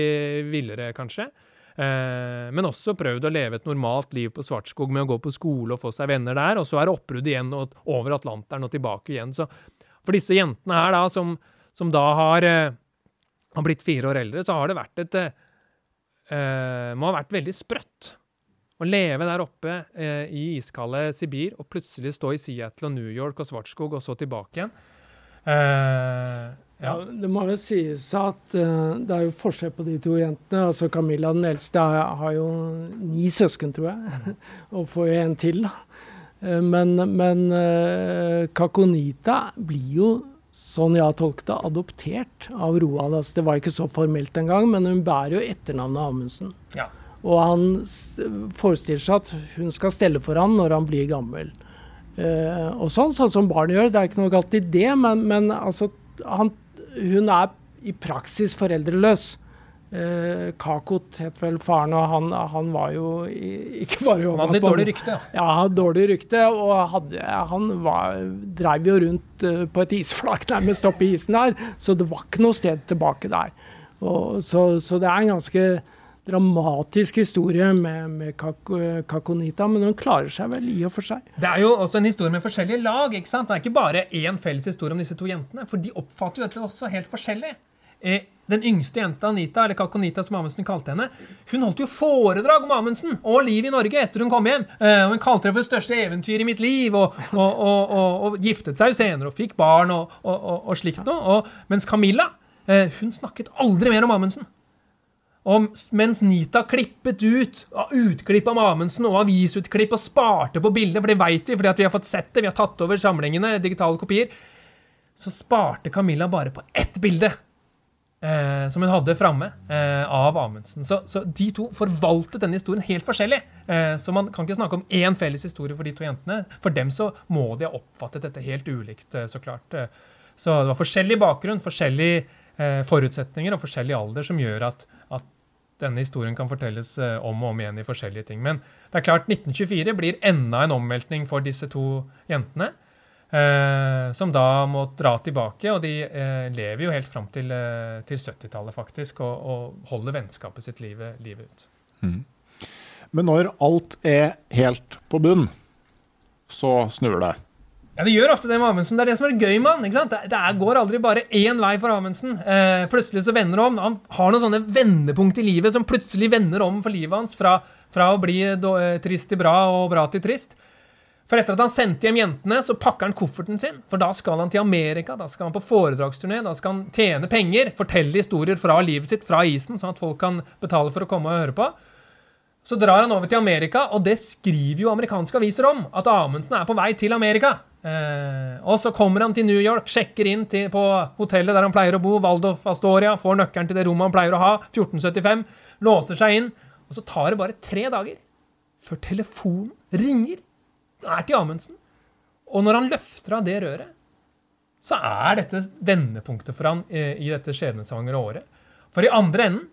ville det, kanskje. Eh, men også prøvd å leve et normalt liv på Svartskog med å gå på skole og få seg venner der. Og så er det oppbrudd igjen over Atlanteren og tilbake igjen. Så for disse jentene her, da, som, som da har, eh, har, blitt fire år eldre, så har det vært et eh, Må ha vært veldig sprøtt. Å leve der oppe eh, i iskalde Sibir og plutselig stå i Seattle og New York og Svartskog og så tilbake igjen. Eh, ja. Det må jo sies at uh, det er jo forskjell på de to jentene. altså Camilla den eldste har, har jo ni søsken, tror jeg, og får jo en til. Uh, men, men uh, Kakonita blir jo, sånn jeg har tolket det, adoptert av Roald. Altså, det var ikke så formelt engang, men hun bærer jo etternavnet Amundsen. Ja. Og han forestiller seg at hun skal stelle for han når han blir gammel. Og sånn, sånn som barn gjør. Det er ikke noe galt i det, men, men altså, han, hun er i praksis foreldreløs. Eh, Kakot het vel faren, og han, han var jo ikke bare Han hadde litt dårlig rykte? Ja, ja dårlig rykte. Og hadde, han var, drev jo rundt uh, på et isflak nærmest oppi isen der, så det var ikke noe sted tilbake der. Og, så, så det er en ganske dramatisk historie med, med Kakonita, men hun klarer seg vel i og for seg. Det er jo også en historie med forskjellige lag. ikke sant? Det er ikke bare én felles historie om disse to jentene, for de oppfatter jo dette også helt forskjellig. Eh, den yngste jenta, Anita, eller Kakonita som Amundsen kalte henne, hun holdt jo foredrag om Amundsen og livet i Norge etter hun kom hjem. Eh, hun kalte det for det største eventyr i mitt liv, og, og, og, og giftet seg senere og fikk barn og, slikt noe. mens Camilla, eh, hun snakket aldri mer om Amundsen. Og mens Nita klippet ut utklipp av Amundsen og avisutklipp og sparte på bildet, for det veit vi fordi vi har fått sett det, vi har tatt over samlingene, digitale kopier, så sparte Camilla bare på ett bilde. Eh, som hun hadde framme eh, av Amundsen. Så, så, de to forvaltet denne historien helt forskjellig. Eh, så man kan ikke snakke om én felles historie for de to jentene. For dem så må de ha oppfattet dette helt ulikt, eh, så klart. Eh, så det var forskjellig bakgrunn, forskjellige eh, forutsetninger og forskjellig alder som gjør at denne historien kan fortelles eh, om og om igjen i forskjellige ting. Men det er klart 1924 blir enda en omveltning for disse to jentene. Eh, som da må dra tilbake, og de eh, lever jo helt fram til, eh, til 70-tallet, faktisk, og, og, holder vennskapet sitt livet, livet ut. Mm. Men når alt er helt på bunn, så snur det. Ja, Det gjør ofte det med Amundsen. Det er det som er gøy med han. ikke sant? Det, går aldri bare én vei for Amundsen. Eh, plutselig så vender det om. Han har noen sånne vendepunkt i livet som plutselig vender om for livet hans. Fra, fra å bli do, eh, trist til bra og bra til trist. For etter at han sendte hjem jentene, så pakker han kofferten sin. For da skal han til Amerika, da skal han på foredragsturné, da skal han tjene penger, fortelle historier fra livet sitt, fra isen, sånn at folk kan betale for å komme og høre på. Så drar han over til Amerika, og det skriver jo amerikanske aviser om. At Amundsen er på vei til Amerika. Eh, og så kommer han til New York, sjekker inn til, på hotellet der han pleier å bo, Waldorf Astoria, får nøkkelen til det rommet han pleier å ha, 1475, låser seg inn. Og så tar det bare tre dager før telefonen ringer. Det er til Amundsen. Og når han løfter av det røret, så er dette vendepunktet for han eh, i dette skjebnesvangre året. For i andre enden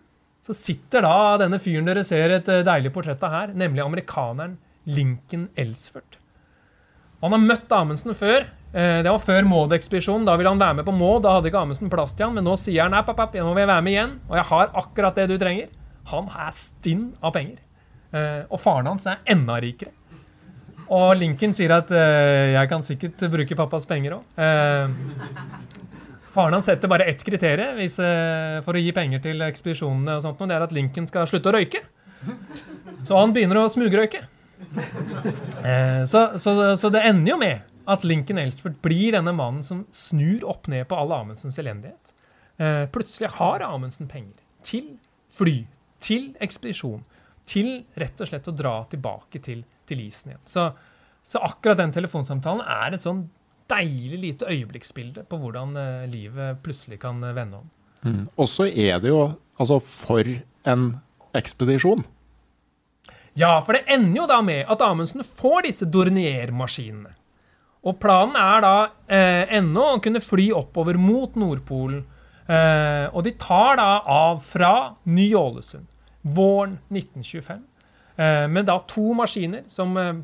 så sitter da denne fyren dere ser et eh, deilig portrett av her, nemlig amerikaneren Lincoln Ellsford. Han har møtt Amundsen før. Eh, det var før Maud-ekspedisjonen. Da ville han være med på Maud. Da hadde ikke Amundsen plass til han, men nå sier han app, app, nå vil jeg være med igjen. Og jeg har akkurat det du trenger. Han er stinn av penger. Eh, og faren hans er enda rikere. Og Lincoln sier at jeg kan sikkert bruke pappas penger òg. Faren hans setter bare ett kriterium eh, for å gi penger til ekspedisjonene, og sånt, og det er at Lincoln skal slutte å røyke. Så han begynner å smugrøyke. Eh, så, så, så, det ender jo med at Lincoln Elsford blir denne mannen som snur opp ned på all Amundsens elendighet. Eh, plutselig har Amundsen penger til fly, til ekspedisjon, til rett og slett å dra tilbake til, til isen igjen. Så, så akkurat den telefonsamtalen er et sånn deilig lite øyeblikksbilde på hvordan uh, livet plutselig kan vende om. Mm. Og så er det jo altså for en ekspedisjon. Ja, for det ender jo da med at Amundsen får disse Dornier-maskinene. Og planen er da eh, ennå å kunne fly oppover mot Nordpolen. Eh, og de tar da av fra Ny-Ålesund våren 1925. Eh, med da to maskiner som eh,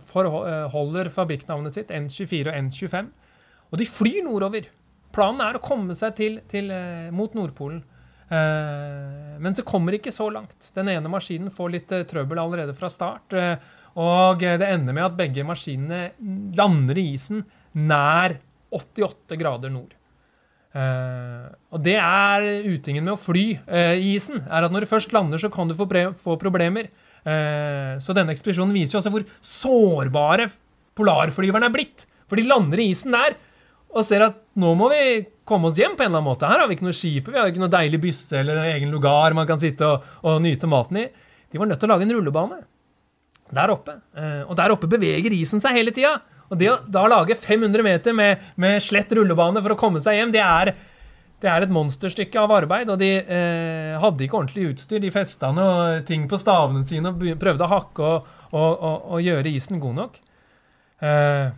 holder fabrikknavnet sitt, N24 og N25. Og de flyr nordover. Planen er å komme seg til, til, eh, mot Nordpolen. Eh, men det kommer ikke så langt. Den ene maskinen får litt eh, trøbbel allerede fra start. Eh, og det ender med at begge maskinene lander i isen nær 88 grader nord. Og det er utingen med å fly i isen. er at Når du først lander, så kan du få, problemer. så denne ekspedisjonen viser jo også hvor sårbare polarflyverne er blitt. For de lander i isen der og ser at nå må vi komme oss hjem på en eller annen måte. Her har vi ikke noe skip, vi har ikke noe deilig bysse eller en egen lugar man kan sitte og, og, nyte maten i. De var nødt til å lage en rullebane der oppe. Eh, og der oppe beveger isen seg hele tida. Og det å da lage 500 meter med, med, slett rullebane for å komme seg hjem, det er, det er et monsterstykke av arbeid. Og de eh, hadde ikke ordentlig utstyr. De festa noe ting på stavene sine og prøvde å hakke og, og, og gjøre isen god nok. Eh,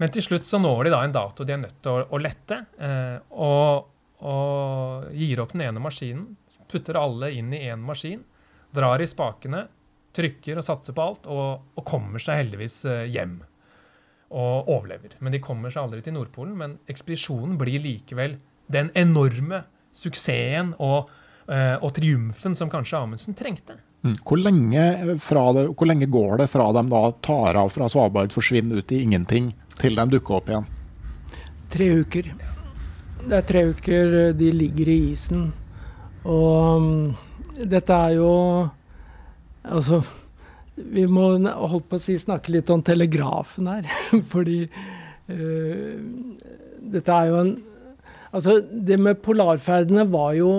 men til slutt så når de da en dato de er nødt til å, å lette, eh, og, og, gir opp den ene maskinen. Putter alle inn i én maskin, drar i spakene, trykker og satser på alt, og, og kommer seg heldigvis eh, hjem. Og overlever. Men de kommer seg aldri til Nordpolen. Men ekspedisjonen blir likevel den enorme suksessen og, eh, og triumfen som kanskje Amundsen trengte. Mm. Hvor, lenge det, hvor, lenge går det fra de da tar av fra Svalbard, forsvinner ut i ingenting, til de dukker opp igjen? Tre uker. Det er tre uker eh, de ligger i isen. Og um, dette er jo Altså, vi må holdt på å si snakke litt om telegrafen her. Fordi uh, dette er jo en Altså, det med polarferdene var jo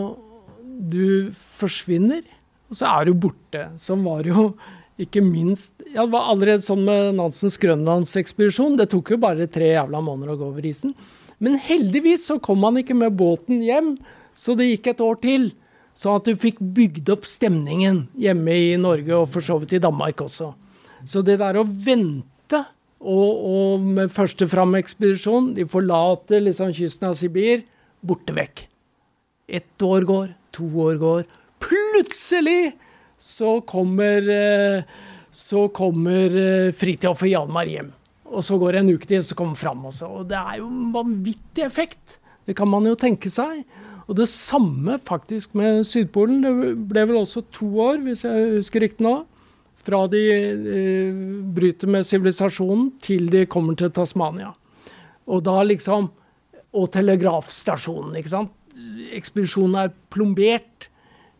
Du forsvinner, og så er du borte. Som var jo ikke minst ja, Det var allerede sånn med Nansens grønlandsekspedisjon. Det tok jo bare tre jævla måneder å gå over isen. Men heldigvis så kom han ikke med båten hjem, så det gikk et år til. Sånn at du fikk bygd opp stemningen hjemme i Norge, og for så vidt i Danmark også. Så det der å vente, og, og med første fram-ekspedisjon De forlater liksom kysten av Sibir, borte vekk. Ett år går, to år går. Plutselig så kommer, eh, så kommer eh, Fridtjof og Hjalmar hjem. Og så går det en uke til, så kommer Fram også. Og det er jo en vanvittig effekt. Det kan man jo tenke seg. Og det samme faktisk med Sydpolen. Det ble vel også to år, hvis jeg husker riktig nå. Fra de eh, bryter med sivilisasjonen til de kommer til Tasmania. Og da liksom Og telegrafstasjonen, ikke sant. Ekspedisjonen er plombert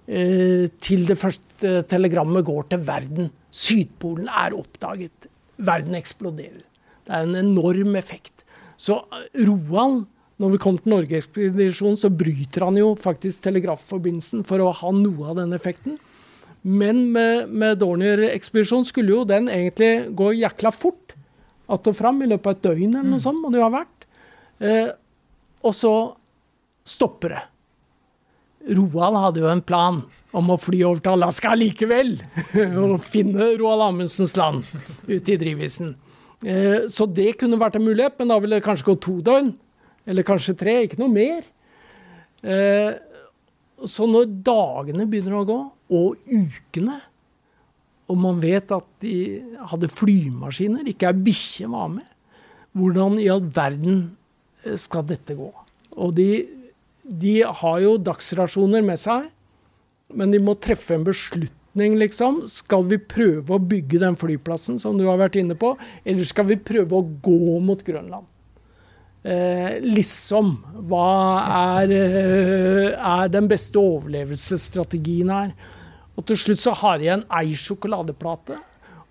eh, til det første telegrammet går til verden. Sydpolen er oppdaget. Verden eksploderer. Det er en enorm effekt. Så eh, Roald, når vi kom til Norgeekspedisjonen, så bryter han jo faktisk telegrafforbindelsen for å ha noe av den effekten. Men med, med Dornier-ekspedisjonen skulle jo den egentlig gå jækla fort. Att og fram i løpet av et døgn eller noe sånt, må det jo ha vært. Eh, og så stopper det. Roald hadde jo en plan om å fly over til Alaska likevel. og finne Roald Amundsens land ute i drivisen. Eh, så det kunne vært en mulighet, men da ville det kanskje gå to døgn. Eller kanskje tre, ikke noe mer. Eh, så når dagene begynner å gå, og ukene, og man vet at de hadde flymaskiner, ikke ei bikkje var med, hvordan i all verden eh, skal dette gå? Og de, de har jo dagsrasjoner med seg, men de må treffe en beslutning, liksom. Skal vi prøve å bygge den flyplassen som du har vært inne på, eller skal vi prøve å gå mot Grønland? Eh, liksom. Hva er, eh, er, den beste overlevelsesstrategien her? Og til slutt så har jeg igjen ei sjokoladeplate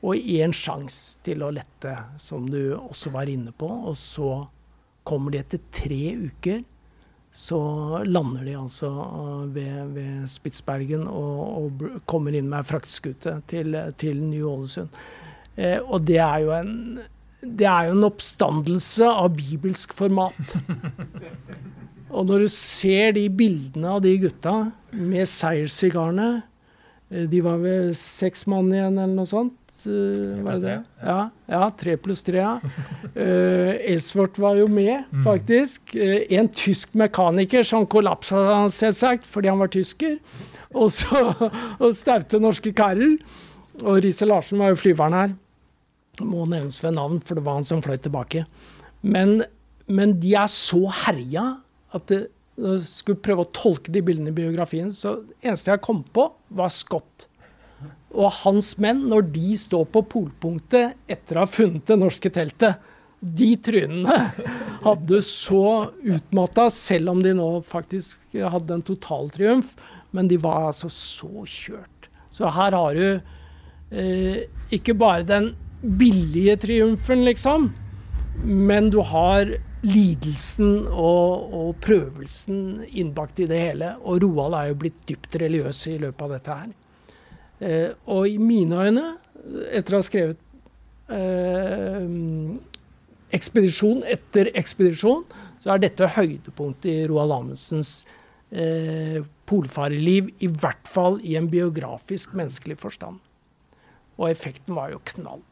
og én sjanse til å lette, som du også var inne på. Og så kommer de etter tre uker. Så lander de altså eh, ved, ved Spitsbergen og, og, kommer inn med fraktskute til, til Ny-Ålesund. Eh, og det er jo en det er jo en oppstandelse av bibelsk format. Og når du ser de bildene av de gutta med seierssigarene eh, De var vel seks mann igjen, eller noe sånt? Eh, var det det? Ja, ja, tre pluss tre. Ja. Uh, Elsvort var jo med, mm. faktisk. Uh, en tysk mekaniker som kollapsa, selvsagt, fordi han var tysker. Og så og staute norske karer. Og Riise Larsen var jo flyveren her må nevnes ved navn, for det var han som fløy tilbake. Men, men de er så herja at det, når jeg skulle prøve å tolke de bildene i biografien, så eneste jeg kom på, var Scott. Og hans menn, når de står på polpunktet etter å ha funnet det norske teltet, de trynene hadde så utmatta, selv om de nå faktisk hadde en totaltriumf, men de var altså så kjørt. Så her har du eh, ikke bare den billige triumfen, liksom. Men du har lidelsen og, og, prøvelsen innbakt i det hele. Og Roald er jo blitt dypt religiøs i løpet av dette her. Eh, og i mine øyne, etter å ha skrevet eh, ekspedisjon etter ekspedisjon, så er dette høydepunktet i Roald Amundsens eh, polfarerliv. I hvert fall i en biografisk menneskelig forstand. Og effekten var jo knall.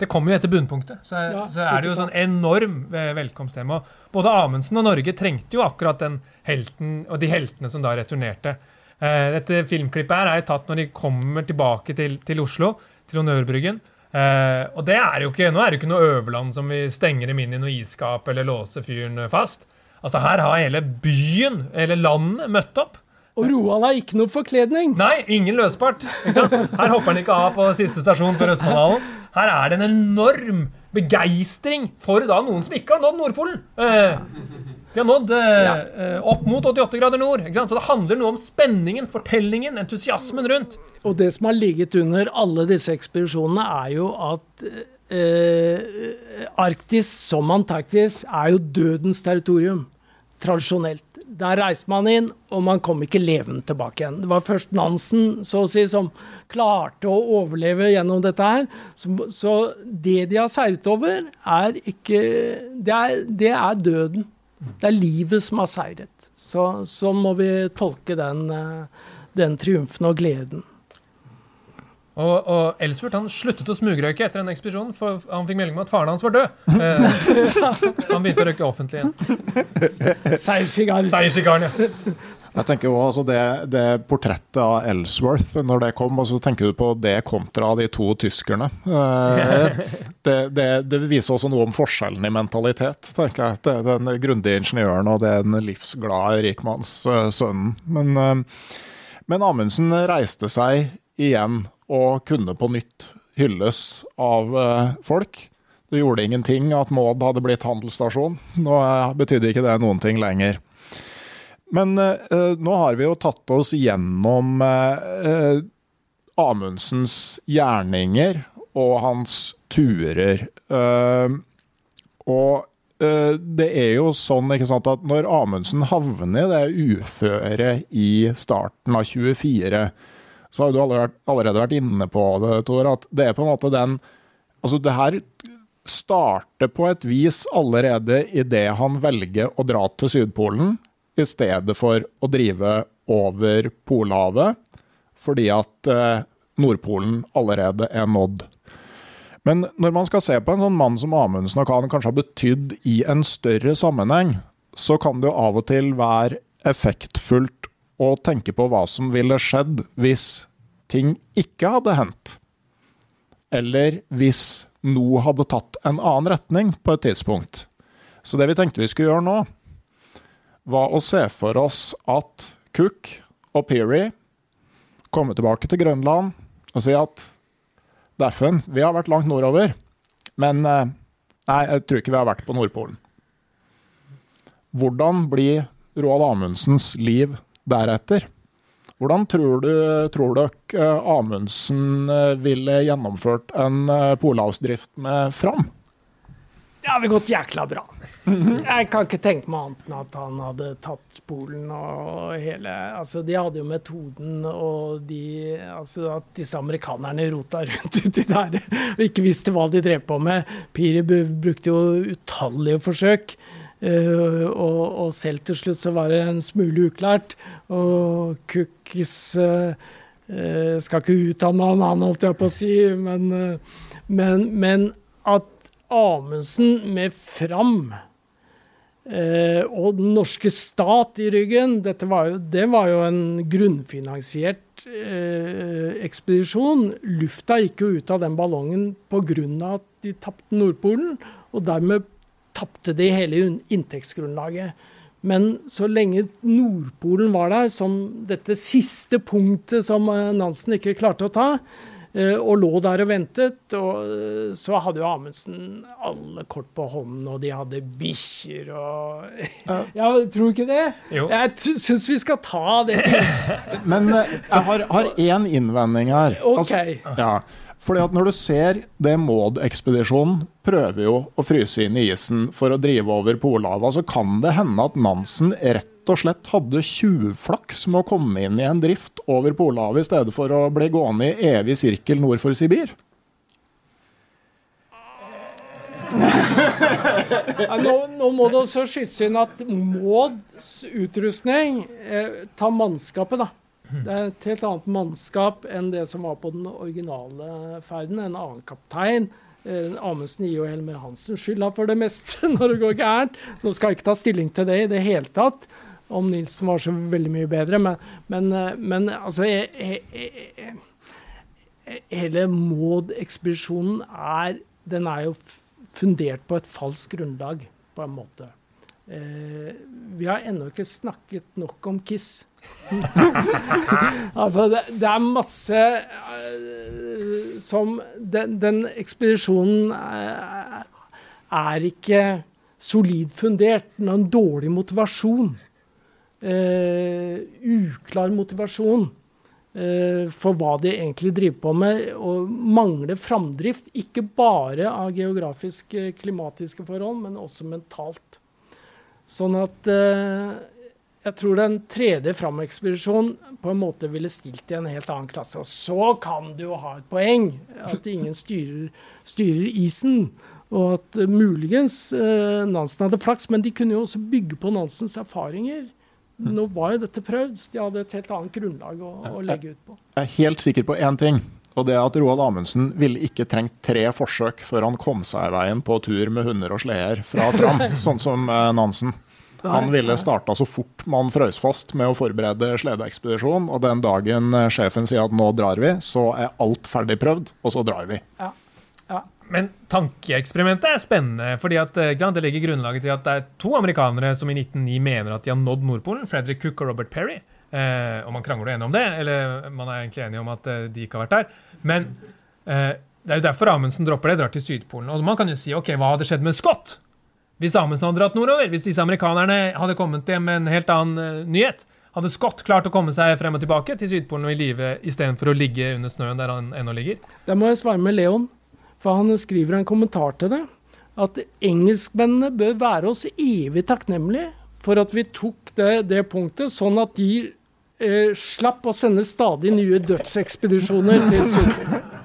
Det kommer jo etter bunnpunktet. Så, ja, så er det jo sånn enorm eh, velkomsttema. Både Amundsen og Norge trengte jo akkurat den helten og de heltene som da returnerte. Eh, dette filmklippet her er jo tatt når de kommer tilbake til, til Oslo, til Honnørbryggen. Eh, og det er jo ikke, nå er det jo ikke noe Øverland som vi stenger dem inn i noe isskap eller låser fyren fast. Altså Her har hele byen, hele landet, møtt opp. Og Roald har ikke noe forkledning. Nei, ingen løspart. Her hopper han ikke av på siste stasjon før Østmanalen. Her er det en enorm begeistring for da noen som ikke har nådd Nordpolen. Eh, de har nådd eh. Eh, opp mot 88 grader nord. Så det handler noe om spenningen, fortellingen, entusiasmen rundt. Og det som har ligget under alle disse ekspedisjonene, er jo at eh, Arktis, som Antarktis, er jo dødens territorium. Tradisjonelt. Der reiste man inn, og man kom ikke levende tilbake igjen. Det var først Nansen så å si, som klarte å overleve gjennom dette her. Så, så det de har seilt over, er ikke det er, det er, døden. Det er livet som har seiret. Så, sånn må vi tolke den, eh, den triumfen og gleden. Og, og Elsfurt han sluttet å smugrøyke etter den ekspedisjonen, for han fikk melding om at faren hans var død. Eh, han begynte å røyke offentlig igjen. Seiersigaren. ja. Jeg tenker også, altså det, det, portrettet av Ellsworth, når det kom, og så tenker du på det kontra de to tyskerne. Eh, det, det, det, viser også noe om forskjellen i mentalitet, tenker jeg. Det, den grundige ingeniøren og den livsglade rikmannssønnen. Men, eh, men Amundsen reiste seg igjen og kunne på nytt hylles av eh, folk. Det gjorde ingenting at Maud hadde blitt handelsstasjon. Nå betydde ikke det noen ting lenger. Men uh, nå har vi jo tatt oss gjennom uh, Amundsens gjerninger og hans turer. Uh, og det er jo sånn sant, at når Amundsen havner i det uføret i starten av 24 så har du allerede, allerede vært inne på det, Tor, at det er på en måte den Altså, det her starter på et vis allerede idet han velger å dra til Sydpolen, i stedet for å drive over Polhavet, fordi at eh, Nordpolen allerede er nådd. Men når man skal se på en sånn mann som Amundsen, og hva han kanskje har betydd i en større sammenheng, så kan det jo av og til være effektfullt å tenke på hva som ville skjedd hvis ting ikke hadde hendt. Eller hvis noe hadde tatt en annen retning på et tidspunkt. Så det vi tenkte vi skulle gjøre nå, var å se for oss at Cook og Peary kommer tilbake til Grønland og sier at Daffen, vi har vært langt nordover, men eh, nei, jeg tror ikke vi har vært på Nordpolen. Hvordan blir Roald Amundsens liv deretter? Hvordan tror du tror dere eh, Amundsen eh, ville gjennomført en polavsdrift med Fram? Det hadde gått jækla bra. Jeg kan ikke tenke meg annet enn at han hadde tatt Polen og hele Altså, de hadde jo metoden og de Altså at disse amerikanerne rota rundt uti der og ikke visste hva de drev på med. Piri brukte jo utallige forsøk. Uh, og, og, selv til slutt så var det en smule uklart. Og Cookies uh, uh, skal ikke uttale meg om han, holdt jeg på å si, men, men, men at Amundsen med Fram og den norske stat i ryggen var jo, Det var jo en grunnfinansiert ekspedisjon. Lufta gikk jo ut av den ballongen pga. at de tapte Nordpolen. og dermed tapte de hele inntektsgrunnlaget. Men så lenge Nordpolen var der, som dette siste punktet som eh, Nansen ikke klarte å ta, eh, og lå der og ventet, og eh, så hadde jo Amundsen alle kort på hånden, og de hadde bikkjer og Ja, tror du ikke det? Jo. Jeg syns vi skal ta det. Men jeg har én innvending her. OK. Altså, ja. Fordi at Når du ser det Maud-ekspedisjonen prøver jo å fryse inn i isen for å drive over Polhavet, så kan det hende at Nansen rett og slett hadde tjuvflaks med å komme inn i en drift over Polhavet i stedet for å bli gående i evig sirkel nord for Sibir. Nå, nå, må det også skytes inn at Mauds utrustning eh, tar mannskapet, da. Det er et helt annet mannskap enn det som var på den originale ferden. En annen kaptein. Eh, Amundsen gir jo Helmer Hansen skylda for det meste når det går gærent. Nå skal jeg ikke ta stilling til det i det hele tatt, om Nilsen var så veldig mye bedre. Men, men, eh, men altså jeg, jeg, jeg, Hele Maud-ekspedisjonen er Den er jo fundert på et falskt grunnlag, på en måte. Eh, vi har ennå ikke snakket nok om Kiss. altså, det, det, er masse uh, som Den, den ekspedisjonen er, er, ikke solid fundert. Den har en dårlig motivasjon. Uh, uklar motivasjon uh, for hva de egentlig driver på med, og mangler framdrift. Ikke bare av geografiske, klimatiske forhold, men også mentalt. Sånn at jeg tror den tredje Fram-ekspedisjonen på en måte ville stilt i en helt annen klasse. Og så kan du jo ha et poeng, at ingen styrer, styrer isen. Og at uh, muligens uh, Nansen hadde flaks, men de kunne jo også bygge på Nansens erfaringer. Nå var jo dette prøvd, så de hadde et helt annet grunnlag å, å legge ut på. Jeg er helt sikker på én ting. Og det er at Roald Amundsen ville ikke trengt tre forsøk før han kom seg i veien på tur med hunder og sleder fra Fram, sånn som uh, Nansen. Han ville starta så fort man frøs fast med å forberede sledeekspedisjon. Og den dagen eh, sjefen sier at nå drar vi, så er alt ferdig prøvd, og så drar vi. Ja. Ja. Men tankeeksperimentet er spennende, fordi at, eh, det legger grunnlaget til at det er to amerikanere som i 1909 mener at de har nådd Nordpolen. Frederick Cook og Robert Perry. Eh, og man krangler enig om det, eller man er egentlig enig om at eh, de ikke har vært der. Men eh, det er jo derfor Amundsen dropper det, drar til Sydpolen. Og man kan jo si OK, hva hadde skjedd med Scott? Hvis Amundsen hadde dratt nordover, hvis disse amerikanerne hadde kommet hjem med en helt annen uh, nyhet, hadde Scott klart å komme seg frem og tilbake til Sydpolen og i live istedenfor å ligge under snøen der han ennå ligger? Der må jeg svare med Leon, for han skriver en kommentar til det. At engelskmennene bør være oss evig takknemlige for at vi tok det, det punktet, sånn at de eh, slapp å sende stadig nye dødsekspedisjoner til Sydpolen.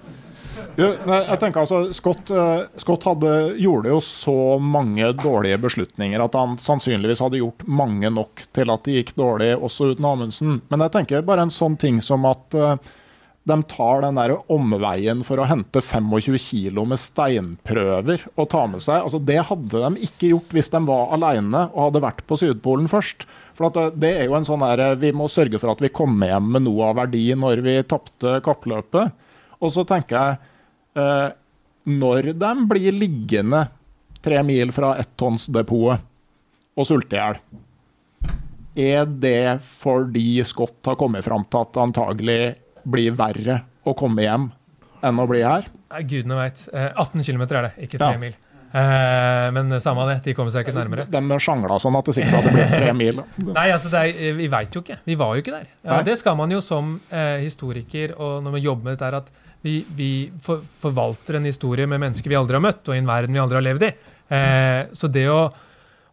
Jo, nei, jeg tenker altså, Scott, eh, Scott hadde, gjorde jo så mange dårlige beslutninger at han sannsynligvis hadde gjort mange nok til at det gikk dårlig også uten Amundsen. Men jeg tenker bare en sånn ting som at eh, de tar den der omveien for å hente 25 kilo med steinprøver og ta med seg. Altså, det hadde de ikke gjort hvis de var alene og hadde vært på Sydpolen først. For det, det, er jo en sånn der, Vi må sørge for at vi kommer hjem med noe av verdi når vi tapte kappløpet. Og så tenker jeg eh, Når de blir liggende tre mil fra ettonsdepotet og sulte i hjel, er det fordi Scott har kommet fram til at det antagelig blir verre å komme hjem enn å bli her? Gudene veit. 18 km er det, ikke 3 Ja. mil. Eh, men samme av det, de kommer seg ikke nærmere. De sjangla sånn at det sikkert hadde blitt tre mil. Nei, altså det er, vi veit jo ikke. Vi var jo ikke der. Ja, det skal man jo som eh, historiker og når man jobber med dette, at vi, vi for, forvalter en historie med mennesker vi aldri har møtt, og i en verden vi aldri har levd i. Eh, så det å,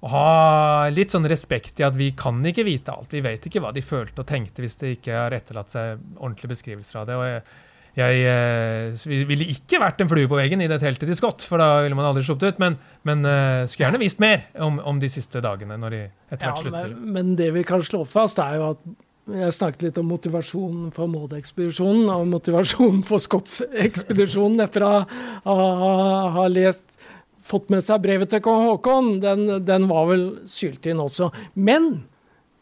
ha litt sånn respekt i at vi kan ikke vite alt. Vi vet ikke hva de følte og tenkte hvis det ikke har etterlatt seg ordentlige beskrivelser av det. og jeg jeg eh, ville ikke vært en flue på veggen i det teltet til Scott, for da ville man aldri sluppet ut. Men, men eh, skulle gjerne visst mer om, om de siste dagene, når de etter Ja, slutter. men, men det vi kan slå fast, er jo at jeg snakket litt om motivasjonen for Maud-ekspedisjonen og motivasjonen for Scotts-ekspedisjonen etter å ha, ha lest fått med seg brevet til kong Haakon. Den, den var vel syltynn også. Men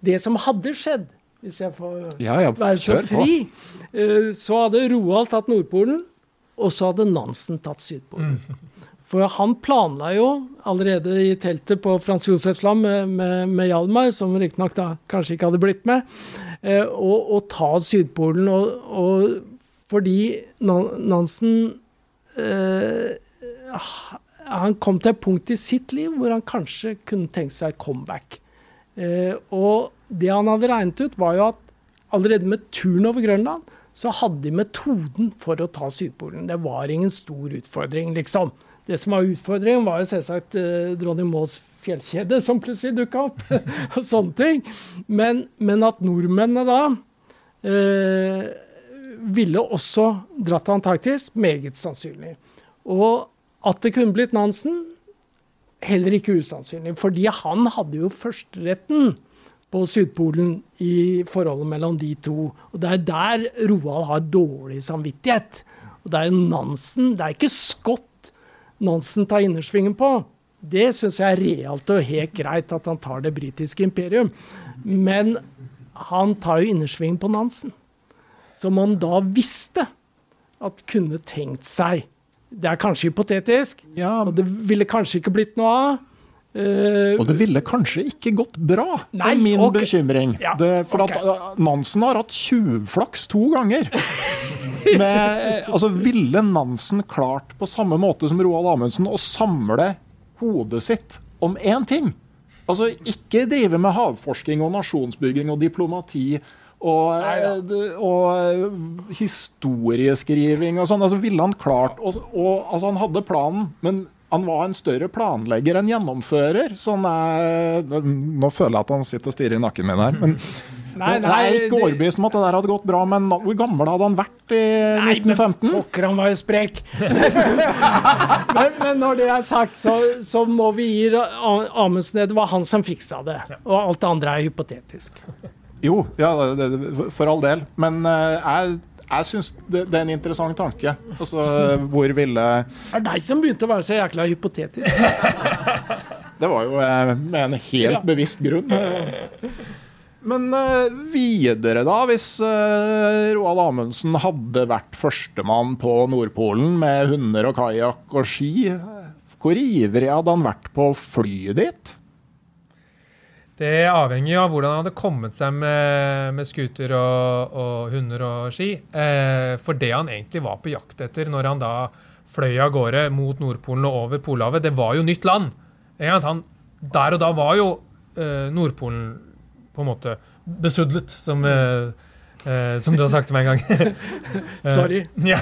det som hadde skjedd, hvis jeg får Ja, ja, være så fri, på. eh, så hadde Roald tatt Nordpolen, og så hadde Nansen tatt Sydpolen. For han planla jo allerede i teltet på Frans Josefs land med, med, med Hjalmar, som riktignok da kanskje ikke hadde blitt med, eh, å, å ta Sydpolen. Og, og fordi Nansen eh, Han kom til et punkt i sitt liv hvor han kanskje kunne tenkt seg comeback. Eh, og det han hadde regnet ut, var jo at allerede med turen over Grønland, så hadde de metoden for å ta Sydpolen. Det var ingen stor utfordring, liksom. Det som var utfordringen, var jo selvsagt eh, dronning Mauds fjellkjede som plutselig dukka opp, og sånne ting. Men, men at nordmennene da eh, ville også dratt til Antarktis, meget sannsynlig. Og at det kunne blitt Nansen, heller ikke usannsynlig. Fordi han hadde jo førsteretten på Sydpolen i forholdet mellom de to. Og det er der Roald har dårlig samvittighet. Og det er jo Nansen, det er ikke Scott Nansen tar innersvingen på. Det syns jeg er realt og helt greit at han tar det britiske imperium. Men han tar jo innersvingen på Nansen. Som han da visste at kunne tenkt seg. Det er kanskje hypotetisk, Ja, og det ville kanskje ikke blitt noe av. Uh, og det ville kanskje ikke gått bra, Nei, er min okay. bekymring. Ja, det, for okay. at uh, Nansen har hatt tjuvflaks to ganger. Med, eh, altså, ville Nansen klart på samme måte som Roald Amundsen å samle hodet sitt om én ting? Altså ikke drive med havforsking og nasjonsbygging og diplomati og, Nei, ja. det- og eh, historieskriving og sånn. Altså, ville han klart og, og, altså, Han hadde planen, men han var en større planlegger enn gjennomfører. Sånn er, nå føler jeg at han sitter og stirrer i nakken min her. Men Nei, jeg er ikke overbevist om at det der hadde gått bra. Men hvor gammel hadde han vært i Nei, men Pokker, han var jo sprek. men, men når det er sagt, så, så må vi gi Amundsen det. Det var han som fiksa det. Og alt det andre er hypotetisk. Jo, ja, det, for all del. Men eh, jeg, jeg syns det, det er en interessant tanke. Altså, hvor ville Det er deg som begynte å være så jækla hypotetisk. Det var jo eh, med en helt bevisst grunn. Men eh, videre, da. Hvis eh, Roald Amundsen hadde vært førstemann på Nordpolen med hunder og kajakk og ski, hvor ivrig hadde han vært på flyet ditt? Det avhenger av hvordan han hadde kommet seg med, med scooter og, og hunder og ski. Eh, for det han egentlig var på jakt etter når han da fløy av gårde mot Nordpolen og over Polhavet, det var jo nytt land. Han, der og da var jo Nordpolen på en måte besudlet, som, eh, eh, som du har sagt til meg en gang. Sorry. Ja,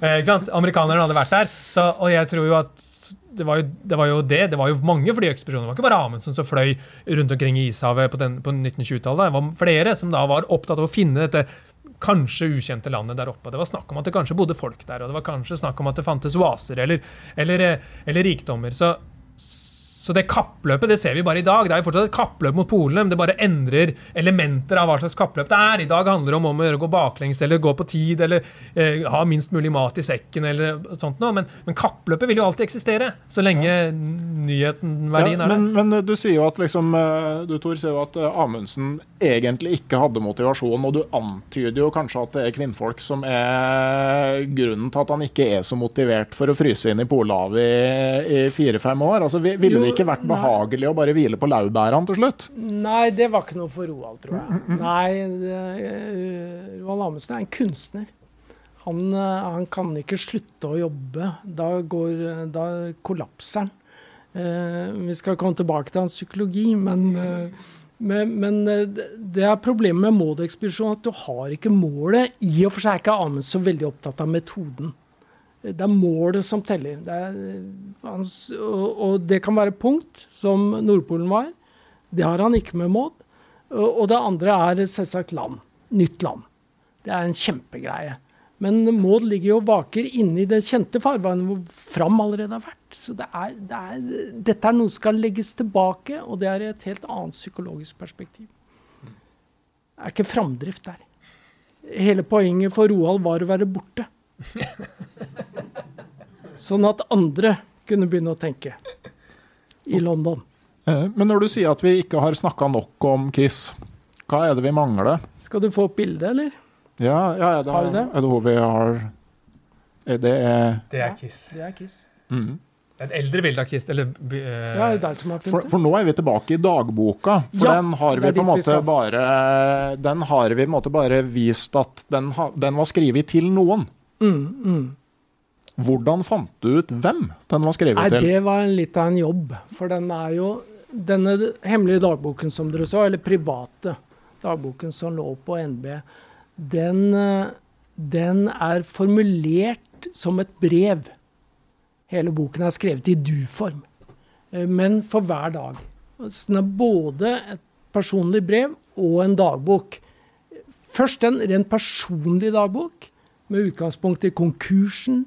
eh, ikke sant? Amerikanerne hadde vært der. Så, og jeg tror jo at det var, jo, det var jo det. Det var jo mange flyekspedisjoner. Det var ikke bare Amundsen som fløy rundt omkring i ishavet på, den- på 1920-tallet. Det var flere som da var opptatt av å finne dette kanskje ukjente landet der oppe. Det var snakk om at det kanskje bodde folk der, og det var kanskje snakk om at det fantes oaser eller, eller, eh, eller rikdommer. Så, så det kappløpet det ser vi bare i dag. Det er jo fortsatt et kappløp mot polene, men det bare endrer elementer av hva slags kappløp det er. I dag handler det om, om å gå baklengs eller gå på tid eller eh, ha minst mulig mat i sekken eller sånt noe. Men, men kappløpet vil jo alltid eksistere, så lenge nyheten, verdien Ja, er der. men, men du sier jo at liksom, eh, du Tor, sier jo at eh, Amundsen egentlig ikke hadde motivasjon, og du antyder jo kanskje at det er kvinnfolk som er grunnen til at han ikke er så motivert for å fryse inn i Polhavet i, i fire-fem år. Altså, vi- Ville det Jo, ikke vært nei. behagelig å bare hvile på laurbærene til slutt? Nei, det var ikke noe for Roald, tror jeg. Nei, det, eh, Roald Amundsen er en kunstner. Han, eh, han kan ikke slutte å jobbe. Da, går, eh, da kollapser han. Eh, vi skal komme tilbake til hans psykologi, men, men, men det- det er problemet med Maud-ekspedisjonen at du har ikke målet. I og for seg er ikke Amundsen så veldig opptatt av metoden. Det er målet som teller. Det er, eh, og, det kan være punkt, som Nordpolen var. Det har han ikke med Maud. Og, det andre er selvsagt land. Nytt land. Det er en kjempegreie. Men Maud ligger jo og vaker inne i det kjente farvannet hvor Fram allerede har vært. Så det er, det er, dette er noe som skal legges tilbake, og det er et helt annet psykologisk perspektiv. Det er ikke framdrift der. Hele poenget for Roald var å være borte. Sånn at andre kunne begynne å tenke i London. Eh, Men når du sier at vi ikke har snakka nok om Kiss, hva er det vi mangler? Skal du få opp bildet, eller? Ja, ja er, det, Har det? er det hun vi har er det er, Det er Kiss. Det er Kiss. mm. Et eldre bilde av Kiss. Eller uh, Ja, er det er som har for, for nå er vi tilbake i dagboka. For Ja, den har vi på en måte bare Den har vi på en måte bare vist at den, ha, den var skrevet til noen. Mm, mm. Hvordan fant du ut hvem den var skrevet Nei, til? det var litt av en jobb. For den er jo Denne hemmelige dagboken som dere så, eller private dagboken som lå på NB, den, eh, den er formulert som et brev. Hele boken er skrevet i du-form, eh, men for hver dag. Så den er både et personlig brev og en dagbok. Først en rent personlig dagbok, med utgangspunkt i konkursen.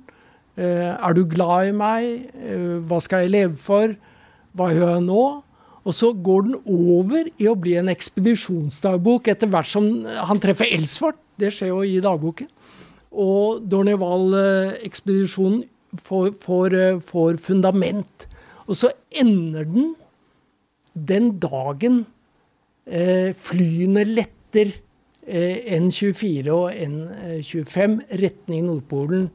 Eh, er du glad i meg? Eh, hva skal jeg leve for? Hva gjør jeg nå? Og så går den over i å bli en ekspedisjonsdagbok etter hvert som han treffer Elsfort. Det skjer jo i dagboken. Og Dorneval-ekspedisjonen får, får, eh, får fundament. Og så ender den den dagen eh, flyene letter N24 og N25 retning Nordpolen.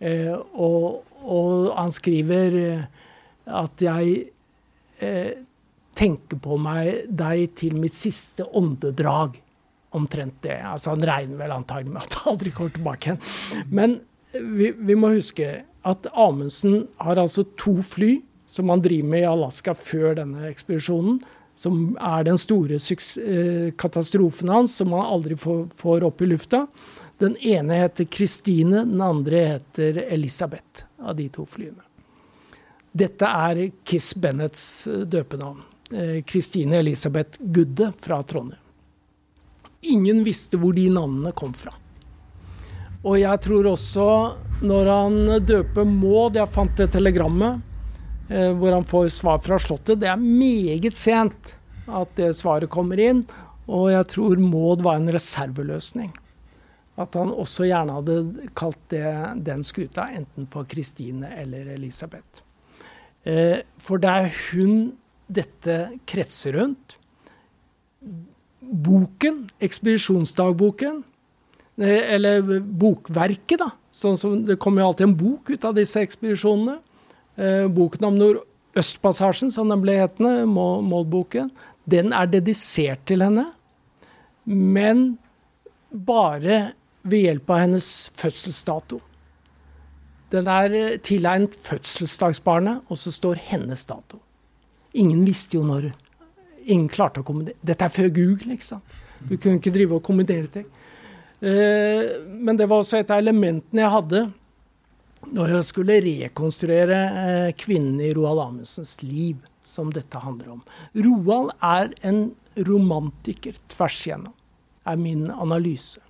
Eh, og, og han skriver eh, at jeg eh, tenker på meg deg til mitt siste åndedrag. Omtrent det. Altså Han regner vel antagelig med at han aldri kommer tilbake igjen. Men vi, vi må huske at Amundsen har altså to fly som han driver med i Alaska før denne ekspedisjonen. Som er den store eh, katastrofen hans, som han aldri får, får opp i lufta. Den ene heter Christine, den andre heter Elisabeth, av de to flyene. Dette er Kiss Bennets eh, døpenavn. Kristine Christine Elisabeth Gudde fra Trondheim. Ingen visste hvor de navnene kom fra. Og jeg tror også, når han døper Maud Jeg fant det telegrammet eh, hvor han får svar fra Slottet. Det er meget sent at det svaret kommer inn. Og jeg tror Maud var en reserveløsning. At han også gjerne hadde kalt det, den skuta enten for Kristine eller Elisabeth. Eh, for det er hun dette kretser rundt. Boken, ekspedisjonsdagboken, eh, eller bokverket, da. Sånn som det kommer jo alltid en bok ut av disse ekspedisjonene. Eh, boken om Nordøstpassasjen, som den ble hetende, Må- Målboken, den er dedisert til henne. Men bare ved hjelp av hennes fødselsdato. Den er eh, tilegnet fødselsdagsbarnet, og så står hennes dato. Ingen visste jo når. Ingen klarte å kommandere. Dette er før Google, ikke sant. Du kunne ikke drive og kommandere ting. Eh, men det var også et av elementene jeg hadde når jeg skulle rekonstruere eh, kvinnen i Roald Amundsens liv, som dette handler om. Roald er en romantiker tvers igjennom, er min analyse.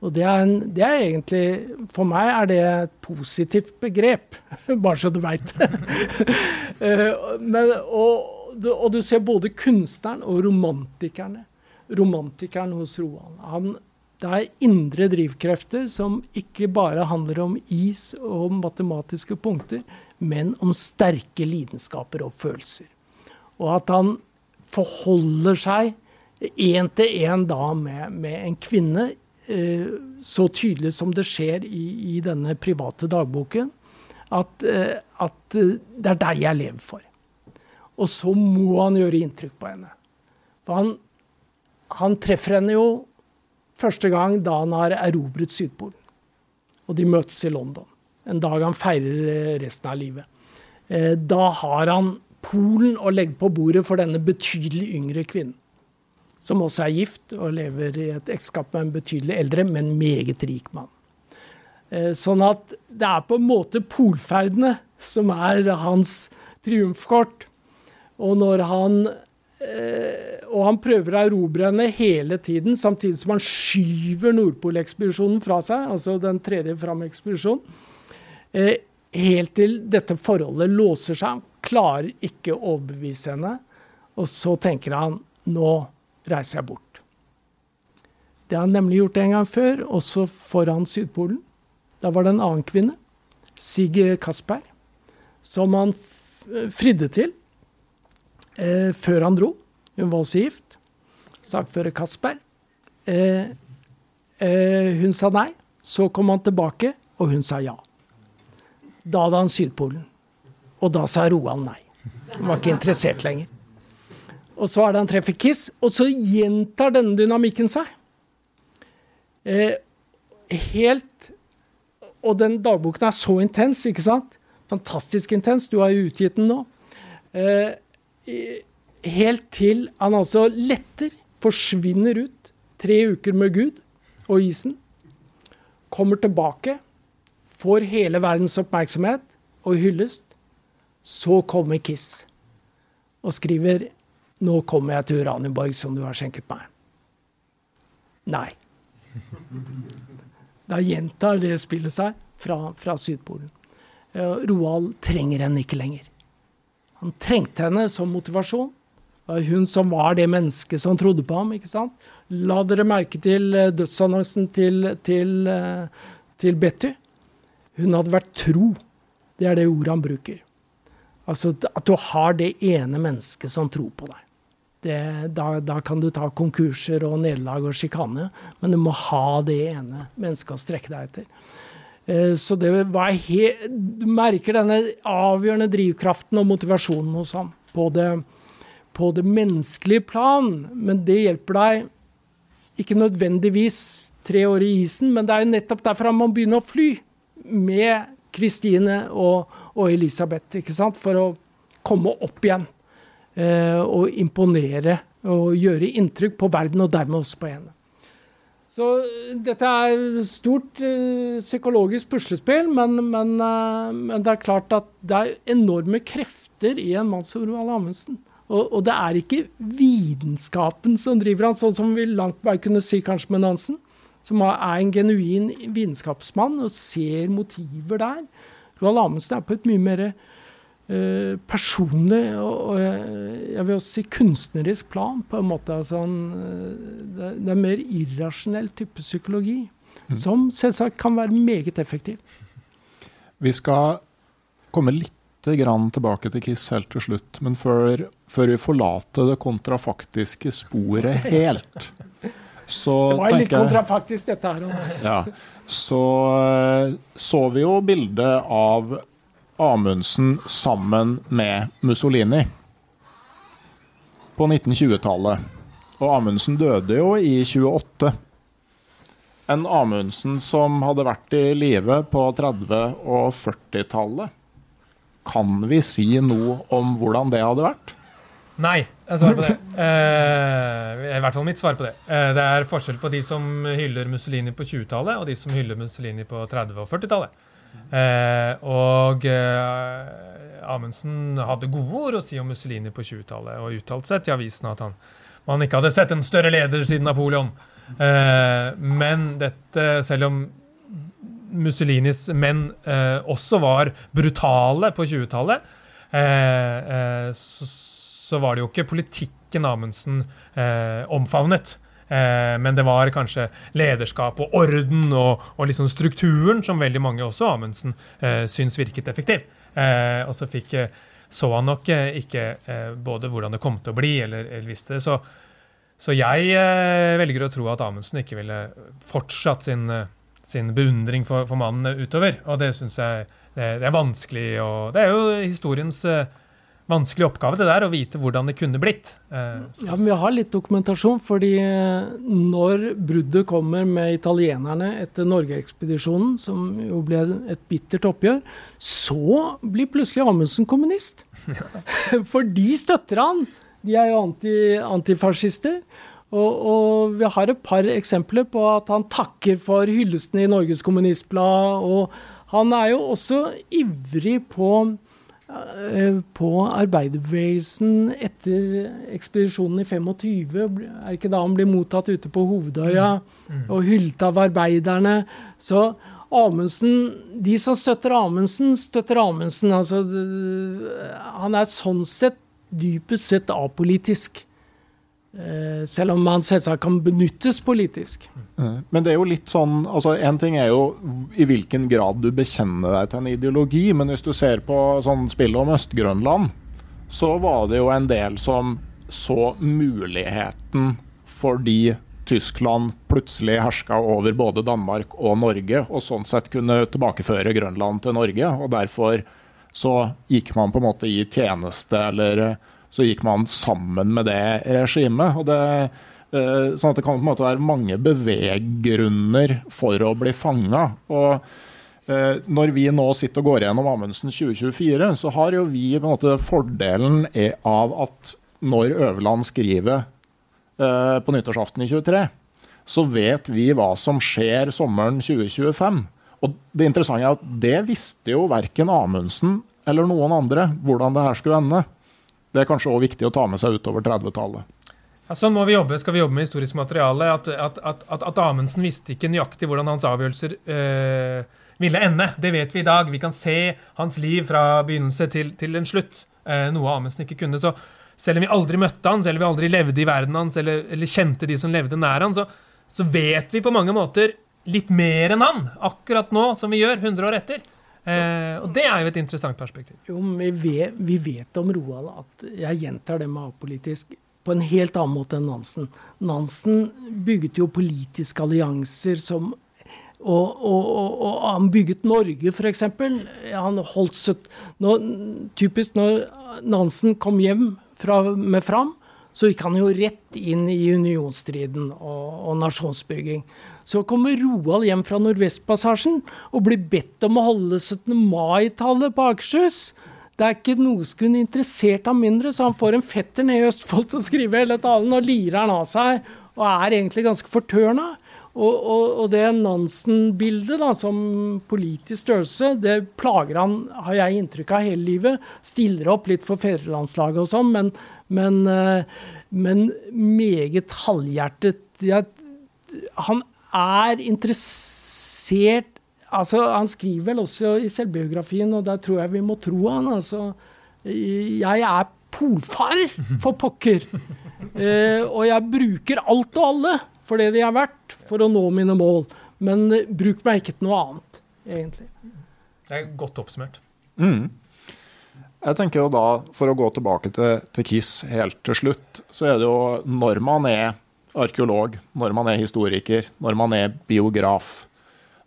Og det er, en, det er, egentlig For meg er det et positivt begrep, bare så du veit. det. og, og, du ser både kunstneren og romantikerne. Romantikeren hos Roald. Han, det er indre drivkrefter som ikke bare handler om is og matematiske punkter, men om sterke lidenskaper og følelser. Og at han forholder seg én til én da med, med en kvinne Eh, så tydelig som det skjer i, i denne private dagboken, at, eh, at, eh, det er deg jeg lever for. Og så må han gjøre inntrykk på henne. For han, han treffer henne jo første gang da han har erobret Sydpolen. Og de møtes i London. En dag han feirer resten av livet. Da har han Polen å legge på bordet for denne betydelig yngre kvinnen som også er gift og lever i et ekteskap med en betydelig eldre, men meget rik mann. Eh, sånn at det er på en måte polferdene som er hans triumfkort. Og når han eh, Og han prøver å erobre henne hele tiden, samtidig som han skyver Nordpolekspedisjonen fra seg, altså den tredje fram-ekspedisjonen. Eh, helt til dette forholdet låser seg. Klarer ikke å overbevise henne. Og så tenker han nå reiser jeg bort. Det har han nemlig gjort en gang før, også foran Sydpolen. Da var det en annen kvinne, Sigge Kasper, som han fridde til eh, før han dro. Hun var også gift. Sakfører Kasper. Eh, eh, hun sa nei. Så kom han tilbake, og hun sa ja. Da hadde han Sydpolen. Og da sa Roald nei. Han var ikke interessert lenger. Og så er det han treffer Kiss, og så gjentar denne dynamikken seg. Eh, helt Og den dagboken er så intens, ikke sant? Fantastisk intens. Du har jo utgitt den nå. Eh, helt til han altså letter, forsvinner ut. Tre uker med Gud og isen. Kommer tilbake, får hele verdens oppmerksomhet og hyllest. Så kommer Kiss og skriver nå kommer jeg til Uranienborg som du har skjenket meg. Nei. Da gjentar det spillet seg fra, fra Sydpolen. Roald trenger henne ikke lenger. Han trengte henne som motivasjon. Hun som var det mennesket som trodde på ham. ikke sant? La dere merke til eh, dødsannonsen til, til, eh, til Betty. Hun hadde vært tro. Det er det ordet han bruker. Altså at du har det ene mennesket som tror på deg det, da, da, kan du ta konkurser og nederlag og sjikane, men du må ha det ene mennesket å strekke deg etter. Eh, så det var helt, Du merker denne avgjørende drivkraften og motivasjonen hos ham på det, på det menneskelige plan, men det hjelper deg ikke nødvendigvis tre år i isen, men det er jo nettopp derfor han må begynne å fly med Kristine og, og Elisabeth, ikke sant? for å komme opp igjen. Eh, og imponere og gjøre inntrykk på verden, og dermed også på henne. Så eh, dette er stort uh, psykologisk puslespill, men, men, uh, men, det er klart at det er enorme krefter i en mann som Roald Amundsen. Og, og, det er ikke vitenskapen som driver han, sånn som vi langt vei kunne si kanskje med Nansen, som er en genuin vitenskapsmann og ser motiver der. Roald Amundsen er på et mye mer personlig og, jeg vil også si kunstnerisk plan, på en måte. Altså, det, er mer irrasjonell type psykologi, mm. som selvsagt kan være meget effektiv. Vi skal komme litt tilbake til Kiss helt til slutt, men før, før vi forlater det kontrafaktiske sporet helt så Det var litt kontrafaktisk, dette her. Ja, så eh, så vi jo bildet av Amundsen sammen med Mussolini på 1920-tallet. Og Amundsen døde jo i 28. En Amundsen som hadde vært i live på 30- og 40-tallet. Kan vi si noe om hvordan det hadde vært? Nei, jeg svarer på det. Eh, I hvert fall mitt svar på det. Eh, det er forskjell på de som hyller Mussolini på 20-tallet, og de som hyller Mussolini på 30- og 40-tallet. Eh, og eh, Amundsen hadde gode ord å si om Mussolini på 20-tallet, og uttalte seg til avisen at han, man ikke hadde sett en større leder siden Napoleon. Eh, men dette, selv om Mussolinis menn også var brutale på 20-tallet, eh, eh, så, så, var det jo ikke politikken Amundsen omfavnet. Eh, men det var kanskje lederskap og orden og, og liksom strukturen som veldig mange, også Amundsen, eh, syns virket effektiv. Eh, og så fikk, så han nok eh, ikke eh, både hvordan det kom til å bli, eller, eller visste det. Så, så jeg eh, velger å tro at Amundsen ikke ville fortsatt sin, sin beundring for, for, mannen utover. Og det syns jeg det, det, er vanskelig. og Det er jo historiens vanskelig oppgave det der, å vite hvordan det kunne blitt. Eh, ja, men Vi har litt dokumentasjon, fordi eh, når bruddet kommer med italienerne etter Norgeekspedisjonen, som jo ble et bittert oppgjør, så blir plutselig Amundsen kommunist. For de støtter han. De er jo anti, antifascister. Og, og, vi har et par eksempler på at han takker for hyllestene i Norges Kommunistblad. Og han er jo også ivrig på på arbeiderbevegelsen etter ekspedisjonen i 25. Er ikke da han blir mottatt ute på Hovedøya mm. mm. og hyllet av arbeiderne? Så Amundsen, De som støtter Amundsen, støtter Amundsen. Altså, han er sånn sett dypest sett apolitisk. Eh, selv om man selvsagt kan benyttes politisk. Men det er jo litt sånn altså En ting er jo i hvilken grad du bekjenner deg til en ideologi, men hvis du ser på sånn spillet om Øst-Grønland, så var det jo en del som så muligheten fordi Tyskland plutselig herska over både Danmark og Norge, og sånn sett kunne tilbakeføre Grønland til Norge. og Derfor så gikk man på en måte i tjeneste eller så gikk man sammen med det regimet. og det eh, Sånn at det kan på en måte være mange beveggrunner for å bli fanga. Eh, når vi nå sitter og går gjennom Amundsen 2024, så har jo vi på en måte fordelen av at når Øverland skriver eh, på nyttårsaften i 23, så vet vi hva som skjer sommeren 2025. Og det interessante er at det visste jo verken Amundsen eller noen andre hvordan det her skulle ende. Det er kanskje òg viktig å ta med seg utover 30-tallet. Ja, sånn må vi jobbe, skal vi jobbe med historisk materiale. At, at, at, at Amundsen visste ikke nøyaktig hvordan hans avgjørelser øh, ville ende. Det vet vi i dag. Vi kan se hans liv fra begynnelse til, til en slutt. Øh, noe Amundsen ikke kunne. Så selv om vi aldri møtte han, selv om vi aldri levde i verden hans, eller, eller kjente de som levde nær han, så, så vet vi på mange måter litt mer enn han akkurat nå som vi gjør 100 år etter. Eh, og det er jo et interessant perspektiv. Jo, vi vet, vi vet om Roald at Jeg gjentar det med apolitisk på en helt annen måte enn Nansen. Nansen bygget jo politiske allianser som og, og, og, og, han bygget Norge, f.eks. Han holdt søtt når, Typisk når Nansen kom hjem fra, med Fram, så gikk han jo rett inn i unionsstriden og, og nasjonsbygging. Så kommer Roald hjem fra Nordvestpassasjen og blir bedt om å holde 17. mai-tallet på Akershus. Det er ikke noe som kunne interessert ham mindre, så han får en fetter ned i Østfold til å skrive hele talen, og lirer han av seg, og er egentlig ganske fortørna. Og, og, og, det Nansen-bildet som politisk størrelse, det plager han, har jeg inntrykk av, hele livet. Stiller opp litt for fedrelandslaget og sånn, men, men, eh, men, meget halvhjertet. Jeg, han er interessert altså Han skriver vel også i selvbiografien, og der tror jeg vi må tro han. altså Jeg er polfarer, for pokker! Eh, og jeg bruker alt og alle for det de har vært, for å nå mine mål. Men eh, bruk meg ikke til noe annet, egentlig. Det er godt oppsummert. Mm. Jeg tenker jo da, For å gå tilbake til, til Kiss helt til slutt, så er det jo når man er arkeolog, når man er historiker, når man er biograf,